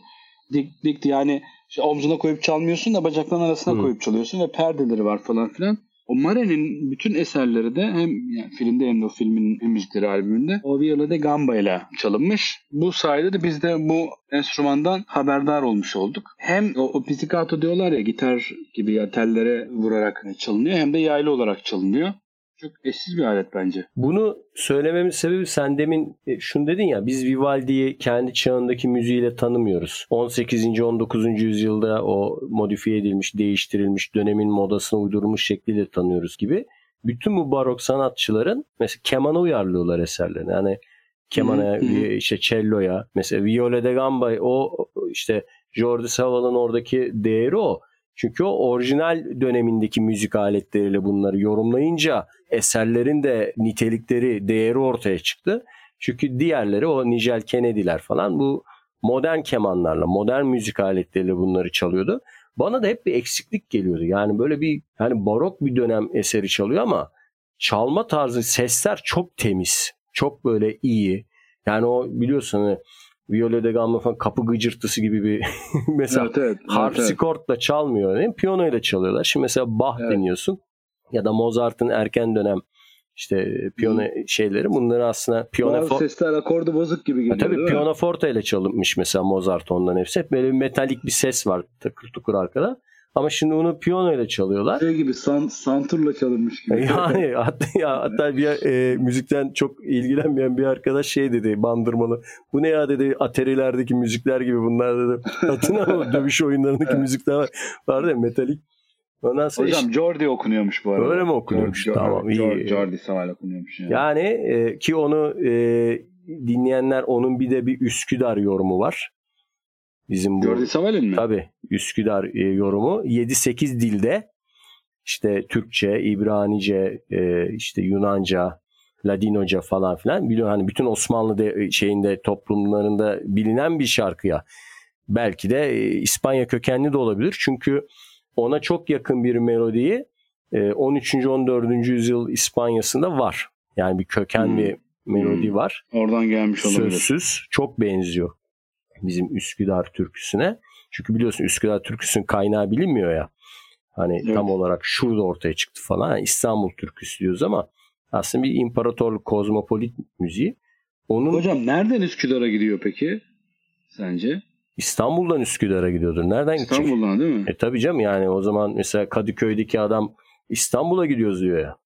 Dik dik yani işte omzuna koyup çalmıyorsun da bacakların arasına Hı. koyup çalıyorsun ve perdeleri var falan filan. O Mare'nin bütün eserleri de hem yani filmde hem de o filmin müzikleri albümünde o Viola de Gamba ile çalınmış. Bu sayede de biz de bu enstrümandan haberdar olmuş olduk. Hem o, o pizzicato diyorlar ya gitar gibi ya tellere vurarak çalınıyor hem de yaylı olarak çalınıyor. Çok eşsiz bir alet bence.
Bunu söylememin sebebi sen demin e, şunu dedin ya biz Vivaldi'yi kendi çağındaki müziğiyle tanımıyoruz. 18. 19. yüzyılda o modifiye edilmiş, değiştirilmiş, dönemin modasına uydurulmuş şekliyle tanıyoruz gibi. Bütün bu barok sanatçıların mesela kemana uyarlıyorlar eserlerini. Yani kemana, işte cello'ya, mesela Viola da Gamba o işte Jordi Saval'ın oradaki değeri o. Çünkü o orijinal dönemindeki müzik aletleriyle bunları yorumlayınca eserlerin de nitelikleri, değeri ortaya çıktı. Çünkü diğerleri o Nigel Kennedy'ler falan bu modern kemanlarla, modern müzik aletleriyle bunları çalıyordu. Bana da hep bir eksiklik geliyordu. Yani böyle bir yani barok bir dönem eseri çalıyor ama çalma tarzı, sesler çok temiz. Çok böyle iyi. Yani o biliyorsun hani Viola de Gamba falan kapı gıcırtısı gibi bir mesela evet, evet, harpsikortla evet. çalmıyor. Yani piyano ile çalıyorlar. Şimdi mesela Bach evet. dinliyorsun ya da Mozart'ın erken dönem işte piyano şeyleri bunları aslında piyano
Bazı sesler akordu bozuk gibi geliyor.
Ya tabii
değil
piyano forte ile çalınmış mesela Mozart onların hepsi. Hep böyle bir metalik bir ses var takır tukur arkada. Ama şimdi onu piyano ile çalıyorlar.
Şey gibi san, santurla çalınmış gibi.
Yani hatta, ya, hatta bir e, müzikten çok ilgilenmeyen bir arkadaş şey dedi bandırmalı. Bu ne ya dedi aterilerdeki müzikler gibi bunlar dedi. Musun? Dövüş oyunlarındaki müzikler var. Var ya metalik.
Ondan sonra Hocam iş... Jordi okunuyormuş bu arada.
Öyle mi okunuyormuş?
Jordi,
tamam
iyi. Jordi Saval okunuyormuş yani.
Yani e, ki onu e, dinleyenler onun bir de bir Üsküdar yorumu var. Bizim bu.
Jordi Saval'in mi?
Tabii. Üsküdar e, yorumu 7-8 dilde işte Türkçe, İbranice, e, işte Yunanca, Ladinoca falan filan biliyor hani bütün Osmanlı de, e, şeyinde toplumlarında bilinen bir şarkıya belki de e, İspanya kökenli de olabilir. Çünkü ona çok yakın bir melodiyi 13. 14. yüzyıl İspanya'sında var. Yani bir köken hmm. bir melodi hmm. var.
Oradan gelmiş olabilir.
Sözsüz çok benziyor bizim Üsküdar türküsüne. Çünkü biliyorsun Üsküdar türküsünün kaynağı bilinmiyor ya. Hani evet. tam olarak şurada ortaya çıktı falan. Yani İstanbul türküsü diyoruz ama aslında bir imparatorluk kozmopolit müziği.
Onun Hocam nereden Üsküdar'a gidiyor peki sence?
İstanbul'dan Üsküdar'a gidiyordur. Nereden
İstanbul'dan
gidecek?
İstanbul'dan değil mi?
E tabii canım yani o zaman mesela Kadıköy'deki adam İstanbul'a gidiyoruz diyor ya.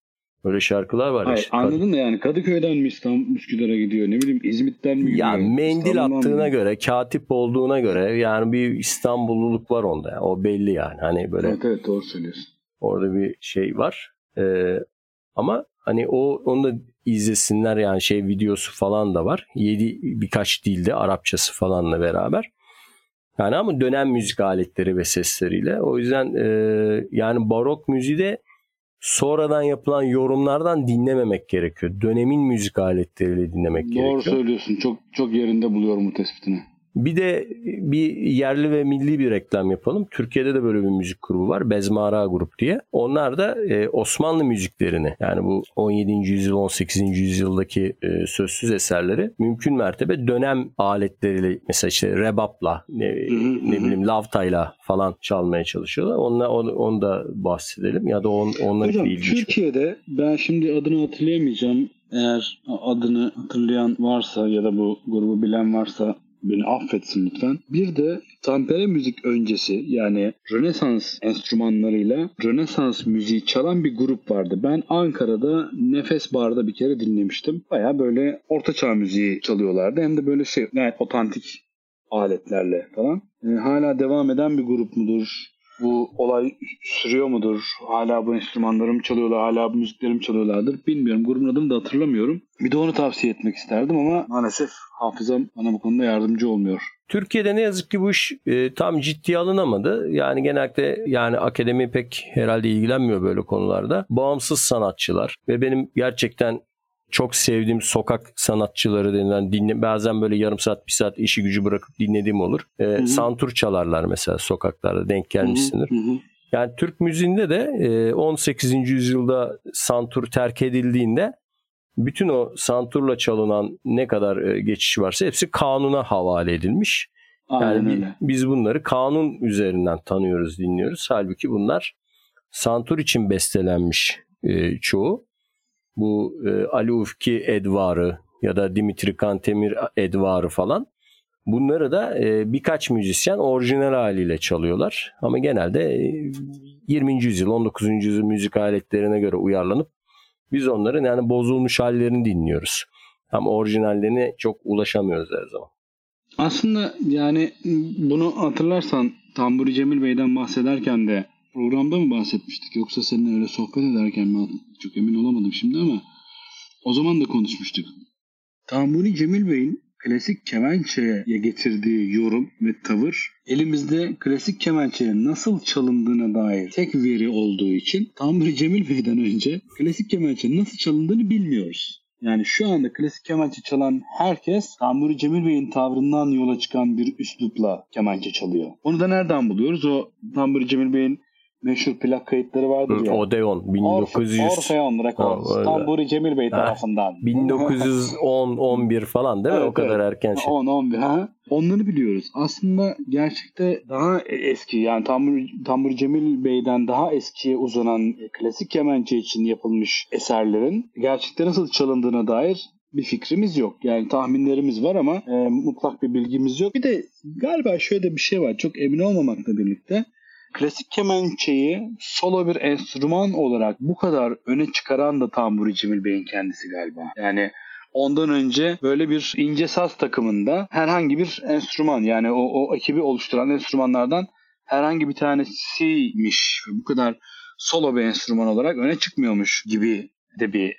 Öyle şarkılar var.
Hayır, işte. anladın da yani Kadıköy'den mi İstanbul Üsküdar'a gidiyor ne bileyim İzmit'ten mi gidiyor?
Ya mendil attığına mı? göre, katip olduğuna göre yani bir İstanbulluluk var onda. Yani. O belli yani. Hani böyle.
Evet evet doğru söylüyorsun.
Orada bir şey var. Ee, ama hani o onu da izlesinler yani şey videosu falan da var. Yedi birkaç dilde Arapçası falanla beraber. Yani ama dönem müzik aletleri ve sesleriyle. O yüzden e, yani barok müziği de sonradan yapılan yorumlardan dinlememek gerekiyor. Dönemin müzik aletleriyle dinlemek
Doğru
gerekiyor.
Doğru söylüyorsun. Çok çok yerinde buluyorum bu tespitini.
Bir de bir yerli ve milli bir reklam yapalım. Türkiye'de de böyle bir müzik grubu var. Bezmara Grup diye. Onlar da e, Osmanlı müziklerini yani bu 17. yüzyıl 18. yüzyıldaki e, sözsüz eserleri mümkün mertebe dönem aletleriyle mesela işte rebapla ne, ne bileyim lavtayla falan çalmaya çalışıyorlar. Onunla, onu, onu da bahsedelim ya da on, onların
Hocam, ilginç. Türkiye'de ben şimdi adını hatırlayamayacağım. Eğer adını hatırlayan varsa ya da bu grubu bilen varsa beni affetsin lütfen. Bir de Tampere müzik öncesi yani Rönesans enstrümanlarıyla Rönesans müziği çalan bir grup vardı. Ben Ankara'da Nefes Bar'da bir kere dinlemiştim. Baya böyle ortaçağ müziği çalıyorlardı. Hem de böyle şey gayet otantik aletlerle falan. Yani hala devam eden bir grup mudur? Bu olay sürüyor mudur? Hala bu enstrümanlarım çalıyorlar, hala bu müziklerim çalıyorlardır. Bilmiyorum. Grubun adını da hatırlamıyorum. Bir de onu tavsiye etmek isterdim ama maalesef hafızam bana bu konuda yardımcı olmuyor.
Türkiye'de ne yazık ki bu iş e, tam ciddiye alınamadı. Yani genellikle yani akademi pek herhalde ilgilenmiyor böyle konularda. Bağımsız sanatçılar ve benim gerçekten çok sevdiğim sokak sanatçıları denilen dinle bazen böyle yarım saat bir saat işi gücü bırakıp dinlediğim olur. E, santur çalarlar mesela sokaklarda denk gelmişsindir. Hı hı. Yani Türk müziğinde de e, 18. yüzyılda santur terk edildiğinde bütün o santurla çalınan ne kadar e, geçiş varsa hepsi kanuna havale edilmiş. Aynen yani biz bunları kanun üzerinden tanıyoruz, dinliyoruz. Halbuki bunlar santur için bestelenmiş e, çoğu bu e, Ali Ufki Edvarı ya da Dimitri Kantemir Edvarı falan bunları da e, birkaç müzisyen orijinal haliyle çalıyorlar. Ama genelde e, 20. yüzyıl 19. yüzyıl müzik aletlerine göre uyarlanıp biz onların yani bozulmuş hallerini dinliyoruz. Ama orijinallerine çok ulaşamıyoruz her zaman.
Aslında yani bunu hatırlarsan Tamburi Cemil Bey'den bahsederken de programda mı bahsetmiştik yoksa seninle öyle sohbet ederken mi çok emin olamadım şimdi ama o zaman da konuşmuştuk. Tambuni Cemil Bey'in klasik kemençeye getirdiği yorum ve tavır elimizde klasik kemençenin nasıl çalındığına dair tek veri olduğu için Tamburi Cemil Bey'den önce klasik kemençenin nasıl çalındığını bilmiyoruz. Yani şu anda klasik kemençe çalan herkes Tamburi Cemil Bey'in tavrından yola çıkan bir üslupla kemençe çalıyor. Onu da nereden buluyoruz? O Tamburi Cemil Bey'in meşhur plak kayıtları vardır ya.
Odeon 1900
Orfeon Records. Tamburi Cemil Bey tarafından.
1910 11 falan değil mi?
Evet,
o kadar
evet.
erken şey.
10 11 ha. Onları biliyoruz. Aslında gerçekte daha eski yani Tamburi, Tamburi Cemil Bey'den daha eskiye uzanan klasik kemençe için yapılmış eserlerin gerçekte nasıl çalındığına dair bir fikrimiz yok. Yani tahminlerimiz var ama e, mutlak bir bilgimiz yok. Bir de galiba şöyle bir şey var. Çok emin olmamakla birlikte klasik kemençeyi solo bir enstrüman olarak bu kadar öne çıkaran da Tamburi Cemil Bey'in kendisi galiba. Yani ondan önce böyle bir ince saz takımında herhangi bir enstrüman yani o, o ekibi oluşturan enstrümanlardan herhangi bir tanesiymiş. Bu kadar solo bir enstrüman olarak öne çıkmıyormuş gibi de bir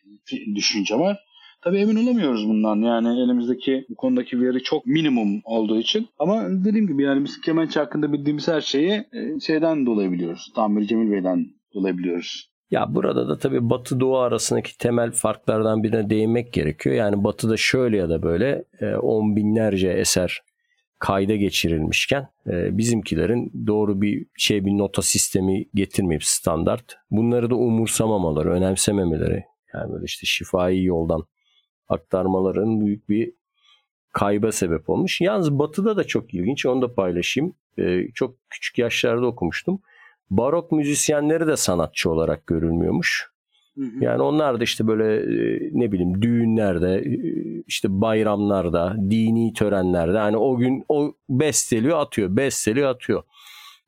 düşünce var. Tabii emin olamıyoruz bundan. Yani elimizdeki bu konudaki veri çok minimum olduğu için. Ama dediğim gibi yani biz kemençe hakkında bildiğimiz her şeyi e, şeyden dolayı biliyoruz. Tamir Cemil Bey'den dolayı biliyoruz.
Ya burada da tabii Batı Doğu arasındaki temel farklardan birine değinmek gerekiyor. Yani Batı'da şöyle ya da böyle e, on binlerce eser kayda geçirilmişken e, bizimkilerin doğru bir şey bir nota sistemi getirmeyip standart bunları da umursamamaları, önemsememeleri yani böyle işte şifai yoldan aktarmaların büyük bir kayba sebep olmuş. Yalnız Batı'da da çok ilginç onu da paylaşayım. Ee, çok küçük yaşlarda okumuştum. Barok müzisyenleri de sanatçı olarak görülmüyormuş. Hı hı. Yani onlar da işte böyle e, ne bileyim düğünlerde, e, işte bayramlarda, dini törenlerde hani o gün o besteliyor atıyor, besteliyor atıyor.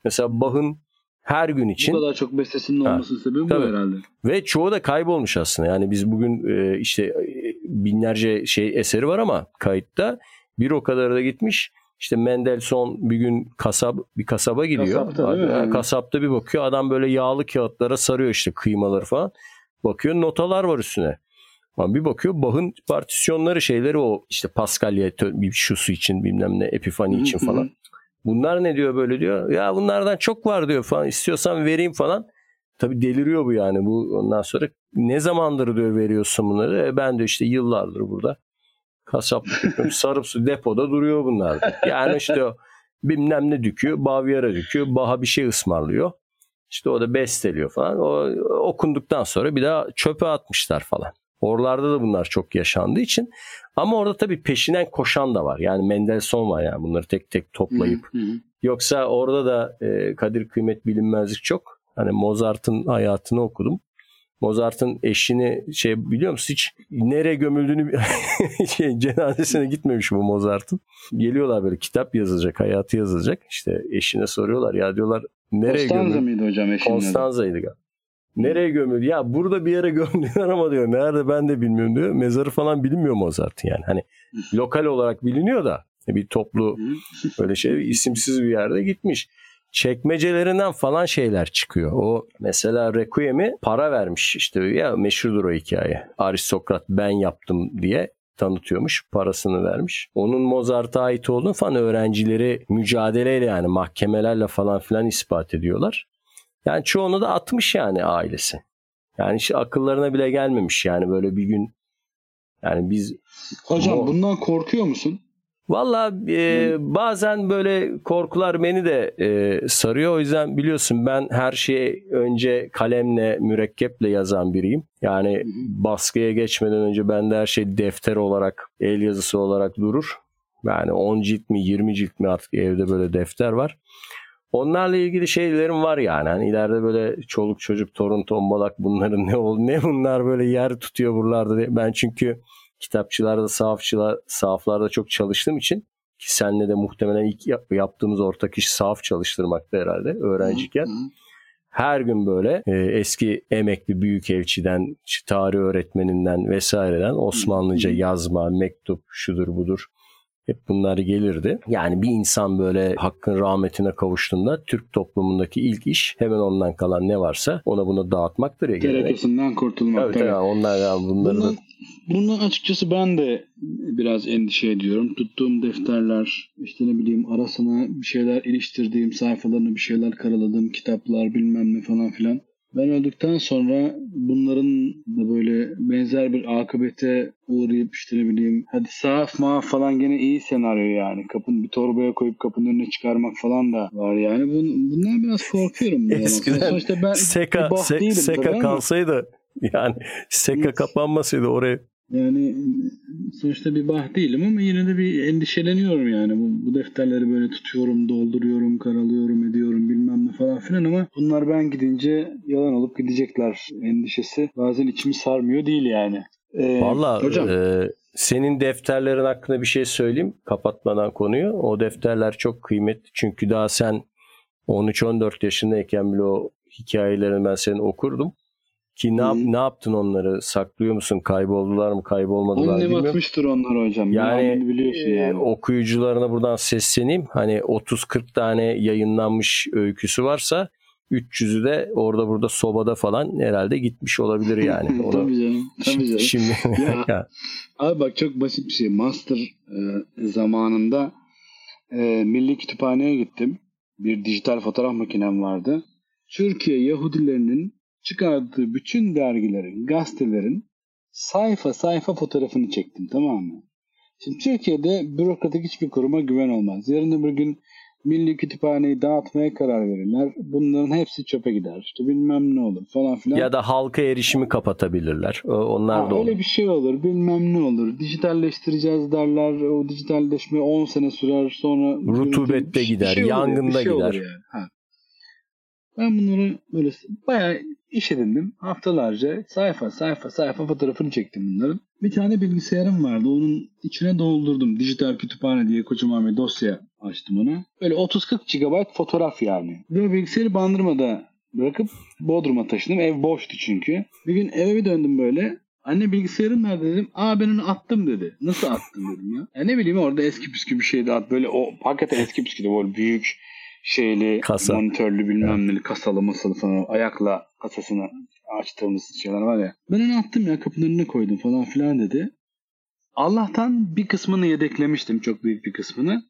Mesela Bach'ın her gün için.
Bu kadar çok bestesinin olmasının sebebi bu herhalde.
Ve çoğu da kaybolmuş aslında. Yani biz bugün e, işte binlerce şey eseri var ama kayıtta bir o kadarı da gitmiş. İşte Mendelssohn bir gün kasab bir kasaba gidiyor.
Kasapta, değil mi?
Yani kasapta bir bakıyor adam böyle yağlı kağıtlara sarıyor işte kıymaları falan. Bakıyor notalar var üstüne. Ama bir bakıyor Bach'ın partisyonları şeyleri o işte Paskalya bir şusu için bilmem ne Epifani için falan. Bunlar ne diyor böyle diyor. Ya bunlardan çok var diyor falan. İstiyorsan vereyim falan. Tabi deliriyor bu yani. Bu ondan sonra ne zamandır diyor veriyorsun bunları. E ben de işte yıllardır burada kasaplık yapıyorum. Sarıp su depoda duruyor bunlar. Yani işte o bilmem ne düküyor. Bavyera düküyor. Baha bir şey ısmarlıyor. İşte o da besteliyor falan. O okunduktan sonra bir daha çöpe atmışlar falan. Oralarda da bunlar çok yaşandığı için. Ama orada tabii peşinden koşan da var. Yani Mendelssohn var yani bunları tek tek toplayıp. Yoksa orada da e, kadir kıymet bilinmezlik çok. Hani Mozart'ın hayatını okudum. Mozart'ın eşini şey biliyor musun hiç nereye gömüldüğünü şey, cenazesine gitmemiş bu Mozart'ın. Geliyorlar böyle kitap yazılacak, hayatı yazılacak. İşte eşine soruyorlar ya diyorlar nereye
Konstanza
gömüldü?
mıydı hocam eşinin?
Konstanza'ydı galiba. Nereye gömüldü? Ya burada bir yere gömdüler ama diyor. Nerede ben de bilmiyorum diyor. Mezarı falan bilinmiyor Mozart'ın yani. Hani lokal olarak biliniyor da bir toplu böyle şey isimsiz bir yerde gitmiş. Çekmecelerinden falan şeyler çıkıyor. O mesela Requiem'i para vermiş işte ya meşhurdur o hikaye. Aristokrat ben yaptım diye tanıtıyormuş. Parasını vermiş. Onun Mozart'a ait olduğunu falan öğrencileri mücadeleyle yani mahkemelerle falan filan ispat ediyorlar. Yani çoğunu da atmış yani ailesi. Yani işte akıllarına bile gelmemiş yani böyle bir gün yani biz
Hocam
Bu-
bundan korkuyor musun?
Valla e, bazen böyle korkular beni de e, sarıyor. O yüzden biliyorsun ben her şeyi önce kalemle, mürekkeple yazan biriyim. Yani baskıya geçmeden önce bende her şey defter olarak, el yazısı olarak durur. Yani 10 cilt mi 20 cilt mi artık evde böyle defter var. Onlarla ilgili şeylerim var yani. Hani ileride böyle çoluk çocuk torun tombalak bunların ne ol ne bunlar böyle yer tutuyor buralarda diye. Ben çünkü kitapçılarda, sahafçılar, sahaflarda çok çalıştığım için ki senle de muhtemelen ilk yap- yaptığımız ortak iş sahaf çalıştırmakta herhalde öğrenciyken.
Hı hı.
Her gün böyle e, eski emekli büyükelçiden, işte tarih öğretmeninden vesaireden Osmanlıca yazma, mektup, şudur budur hep bunlar gelirdi. Yani bir insan böyle hakkın rahmetine kavuştuğunda Türk toplumundaki ilk iş hemen ondan kalan ne varsa ona buna dağıtmaktır ya.
Gerekesinden kurtulmak.
Tabii
tabii.
tabii onlar ya bunları da
Bundan, açıkçası ben de biraz endişe ediyorum. Tuttuğum defterler, işte ne bileyim arasına bir şeyler iliştirdiğim sayfalarını bir şeyler karaladığım kitaplar bilmem ne falan filan. Ben öldükten sonra bunların da böyle benzer bir akıbete uğrayıp işte ne bileyim hadi sahaf maaf falan gene iyi senaryo yani. Kapın bir torbaya koyup kapının önüne çıkarmak falan da var yani. Bun, bundan biraz korkuyorum.
Eskiden
Sonuçta ben
Seka, se, Seka kalsaydı yani Seka
Evet.
kapanmasaydı oraya
Yani sonuçta bir bah değilim ama yine de bir endişeleniyorum yani. Bu, bu defterleri böyle tutuyorum, dolduruyorum, karalıyorum, ediyorum bilmem ne falan filan ama bunlar ben gidince yalan olup gidecekler endişesi bazen içimi sarmıyor değil yani. Ee,
Valla
hocam
e, senin defterlerin hakkında bir şey söyleyeyim kapatmadan konuyu. O defterler çok kıymetli çünkü daha sen 13-14 yaşındayken bile o hikayelerini ben senin okurdum. Ki ne, yap-
Hı.
ne yaptın onları? Saklıyor musun? Kayboldular mı? Kaybolmadılar
annem
bilmiyorum.
atmıştır onlar hocam.
Yani,
Yani biliyorsun
e,
yani.
okuyucularına buradan sesleneyim. Hani 30-40 tane yayınlanmış öyküsü varsa 300'ü de orada burada sobada falan herhalde gitmiş olabilir yani. Ona-
tabii canım. Tabii canım.
Şimdi.
Ya, Abi bak çok basit bir şey. Master e, zamanında e, Milli Kütüphane'ye gittim. Bir dijital fotoğraf makinem vardı. Türkiye Yahudilerinin çıkardığı bütün dergilerin, gazetelerin sayfa sayfa fotoğrafını çektim tamam mı? Şimdi Türkiye'de bürokratik hiçbir kuruma güven olmaz. Yarın öbür gün Milli Kütüphaneyi dağıtmaya karar verirler. Bunların hepsi çöpe gider. İşte bilmem ne olur falan filan.
ya da halka erişimi kapatabilirler. Onlar
Ha,
da olur.
öyle bir şey olur bilmem ne olur. Dijitalleştireceğiz derler. O dijitalleşme 10 sene sürer sonra.
Rutubette
şey-
gider,
olur,
yangında
şey
gider.
yani. Ha. Ben bunları böyle bayağı iş edindim. Haftalarca sayfa sayfa sayfa fotoğrafını çektim bunların. Bir tane bilgisayarım vardı. Onun içine doldurdum. Dijital kütüphane diye kocaman bir dosya açtım ona. Böyle 30-40 GB fotoğraf yani. Ve bilgisayarı bandırmada bırakıp Bodrum'a taşındım. Ev boştu çünkü. Bir gün eve bir döndüm böyle. Anne bilgisayarın nerede dedim. Aa ben onu attım dedi. Nasıl attın dedim ya. ya ne bileyim orada eski püskü bir şeydi at. Böyle o hakikaten eski püsküydü. Böyle büyük şeyli
Kasa.
monitörlü bilmem neli kasalı masalı falan. Ayakla kasasını açtığımız şeyler var ya. Ben onu attım ya kapının önüne koydum falan filan dedi. Allah'tan bir kısmını yedeklemiştim. Çok büyük bir kısmını.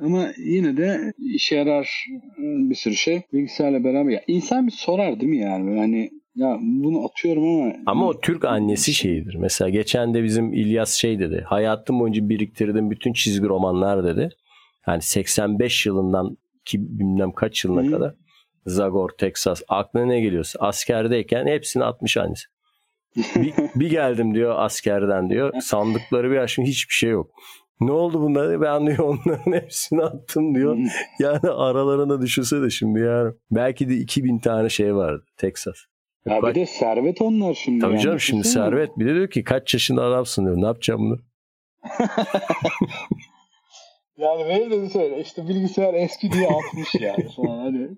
Ama yine de işe yarar bir sürü şey. Bilgisayarla beraber. Ya insan bir sorar değil mi yani? Hani ya bunu atıyorum ama
Ama o Türk annesi şeyidir. Mesela geçen de bizim İlyas şey dedi. Hayatım boyunca biriktirdiğim bütün çizgi romanlar dedi. Yani 85 yılından ki bilmem kaç yılına
Hı.
kadar. Zagor, Texas. Aklına ne geliyorsa. Askerdeyken hepsini atmış annesi. bir, bir geldim diyor askerden diyor. Sandıkları bir açtım hiçbir şey yok. Ne oldu bunlar? Ben diyor onların hepsini attım diyor. Yani aralarına düşünse de şimdi yani. Belki de 2000 tane şey vardı Texas.
Ya bir de servet onlar şimdi.
Tabii
yani.
canım şimdi servet bir de diyor ki kaç yaşında adamsın diyor. Ne yapacağım bunu?
Yani benim de söyle işte bilgisayar eski diye atmış yani falan hani.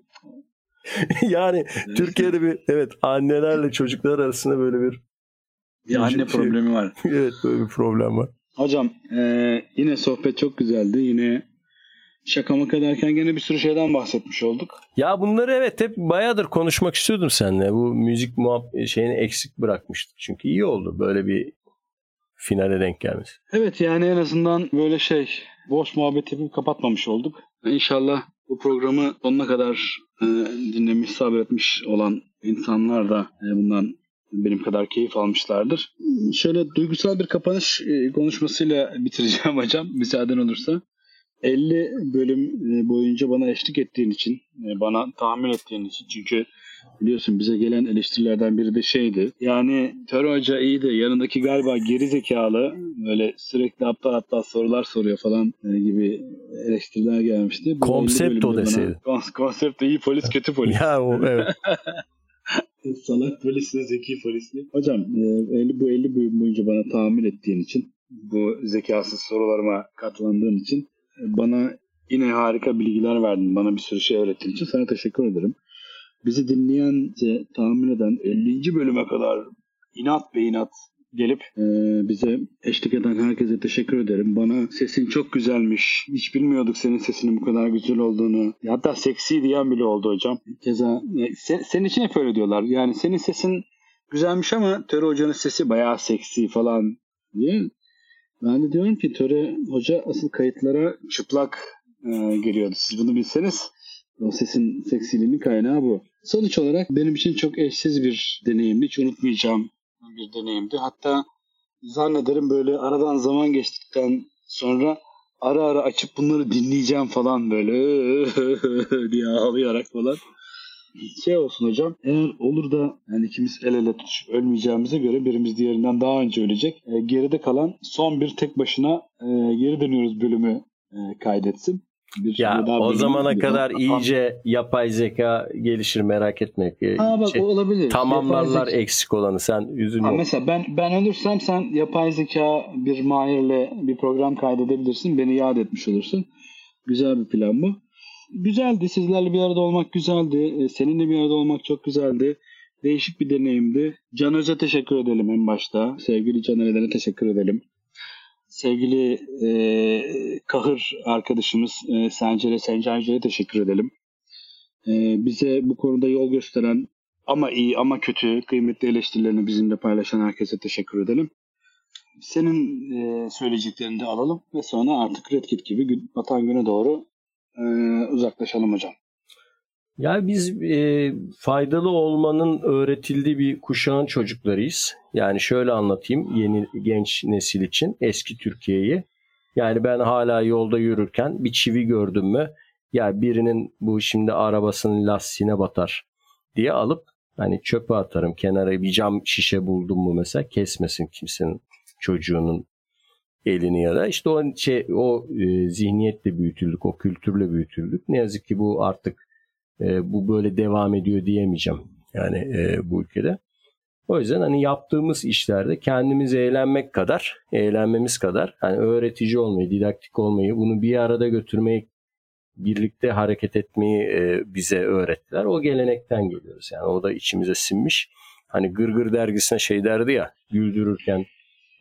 yani Türkiye'de bir evet annelerle çocuklar arasında böyle bir
Bir anne
Şey-
problemi var.
evet böyle bir problem var.
Hocam eee, yine sohbet çok güzeldi. Yine şaka maka derken gene bir sürü şeyden bahsetmiş olduk.
Ya bunları evet hep bayağıdır konuşmak istiyordum seninle. Bu müzik muhab şeyini eksik bırakmıştık. Çünkü iyi oldu böyle bir finale denk gelmesi.
Evet yani en azından böyle şey boş muhabbet yapıp kapatmamış olduk. İnşallah bu programı sonuna kadar e, dinlemiş, sabretmiş olan insanlar da e, bundan benim kadar keyif almışlardır. Şöyle duygusal bir kapanış e, konuşmasıyla bitireceğim hocam müsaaden olursa. 50 bölüm e, boyunca bana eşlik ettiğin için, e, bana tahammül ettiğin için çünkü biliyorsun bize gelen eleştirilerden biri de şeydi. Yani Töre Hoca iyi de yanındaki galiba geri zekalı böyle sürekli aptal aptal sorular soruyor falan e, gibi eleştiriler gelmişti. Bu
Konsept
50 bölümde
o
bana-
deseydi.
Kons- konsept iyi polis kötü polis.
Ya o evet.
Salak polisle zeki polisle. Hocam e, 50, bu 50 bölüm boyunca bana tahammül ettiğin için bu zekasız sorularıma katlandığın için bana yine harika bilgiler verdin. Bana bir sürü şey öğrettiğin için sana teşekkür ederim. Bizi dinleyen, bize tahammül eden 50. bölüme kadar inat be inat gelip e, bize eşlik eden herkese teşekkür ederim. Bana sesin çok güzelmiş. Hiç bilmiyorduk senin sesinin bu kadar güzel olduğunu. Hatta seksi diyen bile oldu hocam. Keza e, sen, senin için hep öyle diyorlar. Yani senin sesin güzelmiş ama Töre Hoca'nın sesi bayağı seksi falan diye. Ben de diyorum ki Töre Hoca asıl kayıtlara çıplak e, geliyordu. Siz bunu bilseniz o sesin seksiliğinin kaynağı bu. Sonuç olarak benim için çok eşsiz bir deneyimdi. Hiç unutmayacağım bir deneyimdi. Hatta zannederim böyle aradan zaman geçtikten sonra ara ara açıp bunları dinleyeceğim falan böyle diye ağlayarak falan. Şey olsun hocam eğer olur da yani ikimiz el ele tutuşup ölmeyeceğimize göre birimiz diğerinden daha önce ölecek. E, geride kalan son bir tek başına e, geri dönüyoruz bölümü e, kaydetsin.
Bir ya o zamana kadar iyice yapay zeka gelişir merak etme.
Ha bak şey, olabilir.
Tamamlarlar eksik olanı sen üzülme. Ha,
mesela ben ben ölürsem sen yapay zeka bir mahirle bir program kaydedebilirsin. Beni yad etmiş olursun. Güzel bir plan bu. Güzeldi. Sizlerle bir arada olmak güzeldi. E, seninle bir arada olmak çok güzeldi. Değişik bir deneyimdi. Can Öz'e teşekkür edelim en başta. Sevgili Can Öze'ne teşekkür edelim sevgili e, kahır arkadaşımız e, Sencere Sencerci'ye teşekkür edelim. E, bize bu konuda yol gösteren ama iyi ama kötü kıymetli eleştirilerini bizimle paylaşan herkese teşekkür edelim. Senin e, söyleyeceklerini de alalım ve sonra artık Red Kit gibi batan güne doğru e, uzaklaşalım hocam.
Yani biz e, faydalı olmanın öğretildiği bir kuşağın çocuklarıyız. Yani şöyle anlatayım yeni genç nesil için eski Türkiye'yi. Yani ben hala yolda yürürken bir çivi gördüm mü ya birinin bu şimdi arabasının lastiğine batar diye alıp hani çöpe atarım kenara bir cam şişe buldum mu mesela kesmesin kimsenin çocuğunun elini ya da işte o şey o e, zihniyetle büyütüldük, o kültürle büyütüldük. Ne yazık ki bu artık e, bu böyle devam ediyor diyemeyeceğim yani e, bu ülkede. O yüzden hani yaptığımız işlerde kendimizi eğlenmek kadar, eğlenmemiz kadar hani öğretici olmayı, didaktik olmayı, bunu bir arada götürmeyi, birlikte hareket etmeyi e, bize öğrettiler. O gelenekten geliyoruz. Yani o da içimize sinmiş. Hani Gırgır dergisine şey derdi ya, güldürürken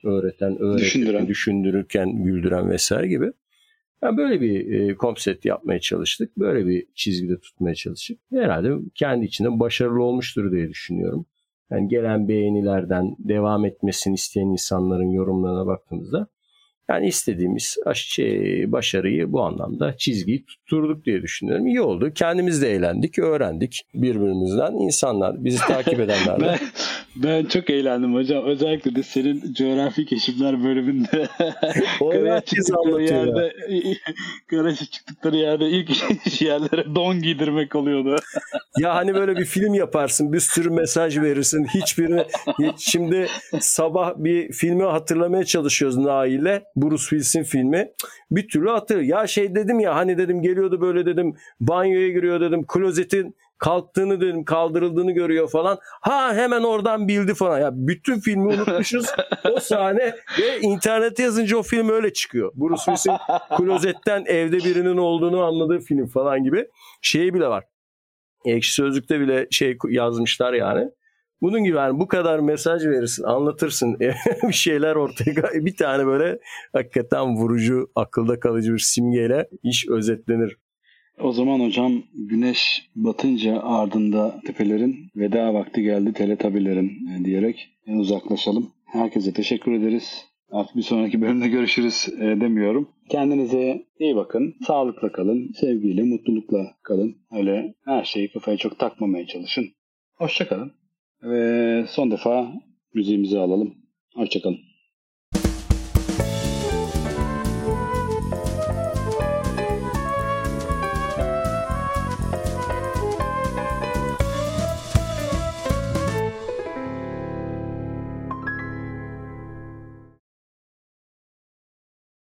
öğreten, öğreten, düşündüren, düşündürürken güldüren vesaire gibi. Yani böyle bir e, konsept yapmaya çalıştık. Böyle bir çizgide tutmaya çalıştık. Herhalde kendi içinde başarılı olmuştur diye düşünüyorum. Yani gelen beğenilerden devam etmesini isteyen insanların yorumlarına baktığımızda yani istediğimiz şey, başarıyı bu anlamda çizgiyi tutturduk diye düşünüyorum. İyi oldu. Kendimiz de eğlendik, öğrendik birbirimizden. insanlar, bizi takip edenler
ben, ben çok eğlendim hocam. Özellikle de senin coğrafi keşifler bölümünde. Karaya çıktıkları yerde, karaya çıktıkları yerde ilk yerlere don giydirmek oluyordu.
ya hani böyle bir film yaparsın, bir sürü mesaj verirsin. Hiçbirini şimdi sabah bir filmi hatırlamaya çalışıyoruz Nail'e Bruce Willis'in filmi. Bir türlü hatırlıyor. Ya şey dedim ya hani dedim geliyordu böyle dedim banyoya giriyor dedim klozetin kalktığını dedim kaldırıldığını görüyor falan. Ha hemen oradan bildi falan. Ya bütün filmi unutmuşuz. o sahne ve internete yazınca o film öyle çıkıyor. Bruce Willis'in klozetten evde birinin olduğunu anladığı film falan gibi. Şey bile var. Ekşi Sözlük'te bile şey yazmışlar yani. Bunun gibi yani bu kadar mesaj verirsin, anlatırsın bir şeyler ortaya bir tane böyle hakikaten vurucu, akılda kalıcı bir simgeyle iş özetlenir.
O zaman hocam güneş batınca ardında tepelerin veda vakti geldi teletabilerin e, diyerek uzaklaşalım. Herkese teşekkür ederiz. Artık bir sonraki bölümde görüşürüz e, demiyorum. Kendinize iyi bakın. Sağlıkla kalın. Sevgiyle, mutlulukla kalın. Öyle her şeyi kafaya çok takmamaya çalışın. Hoşçakalın. Ve son defa müziğimizi alalım. Hoşçakalın.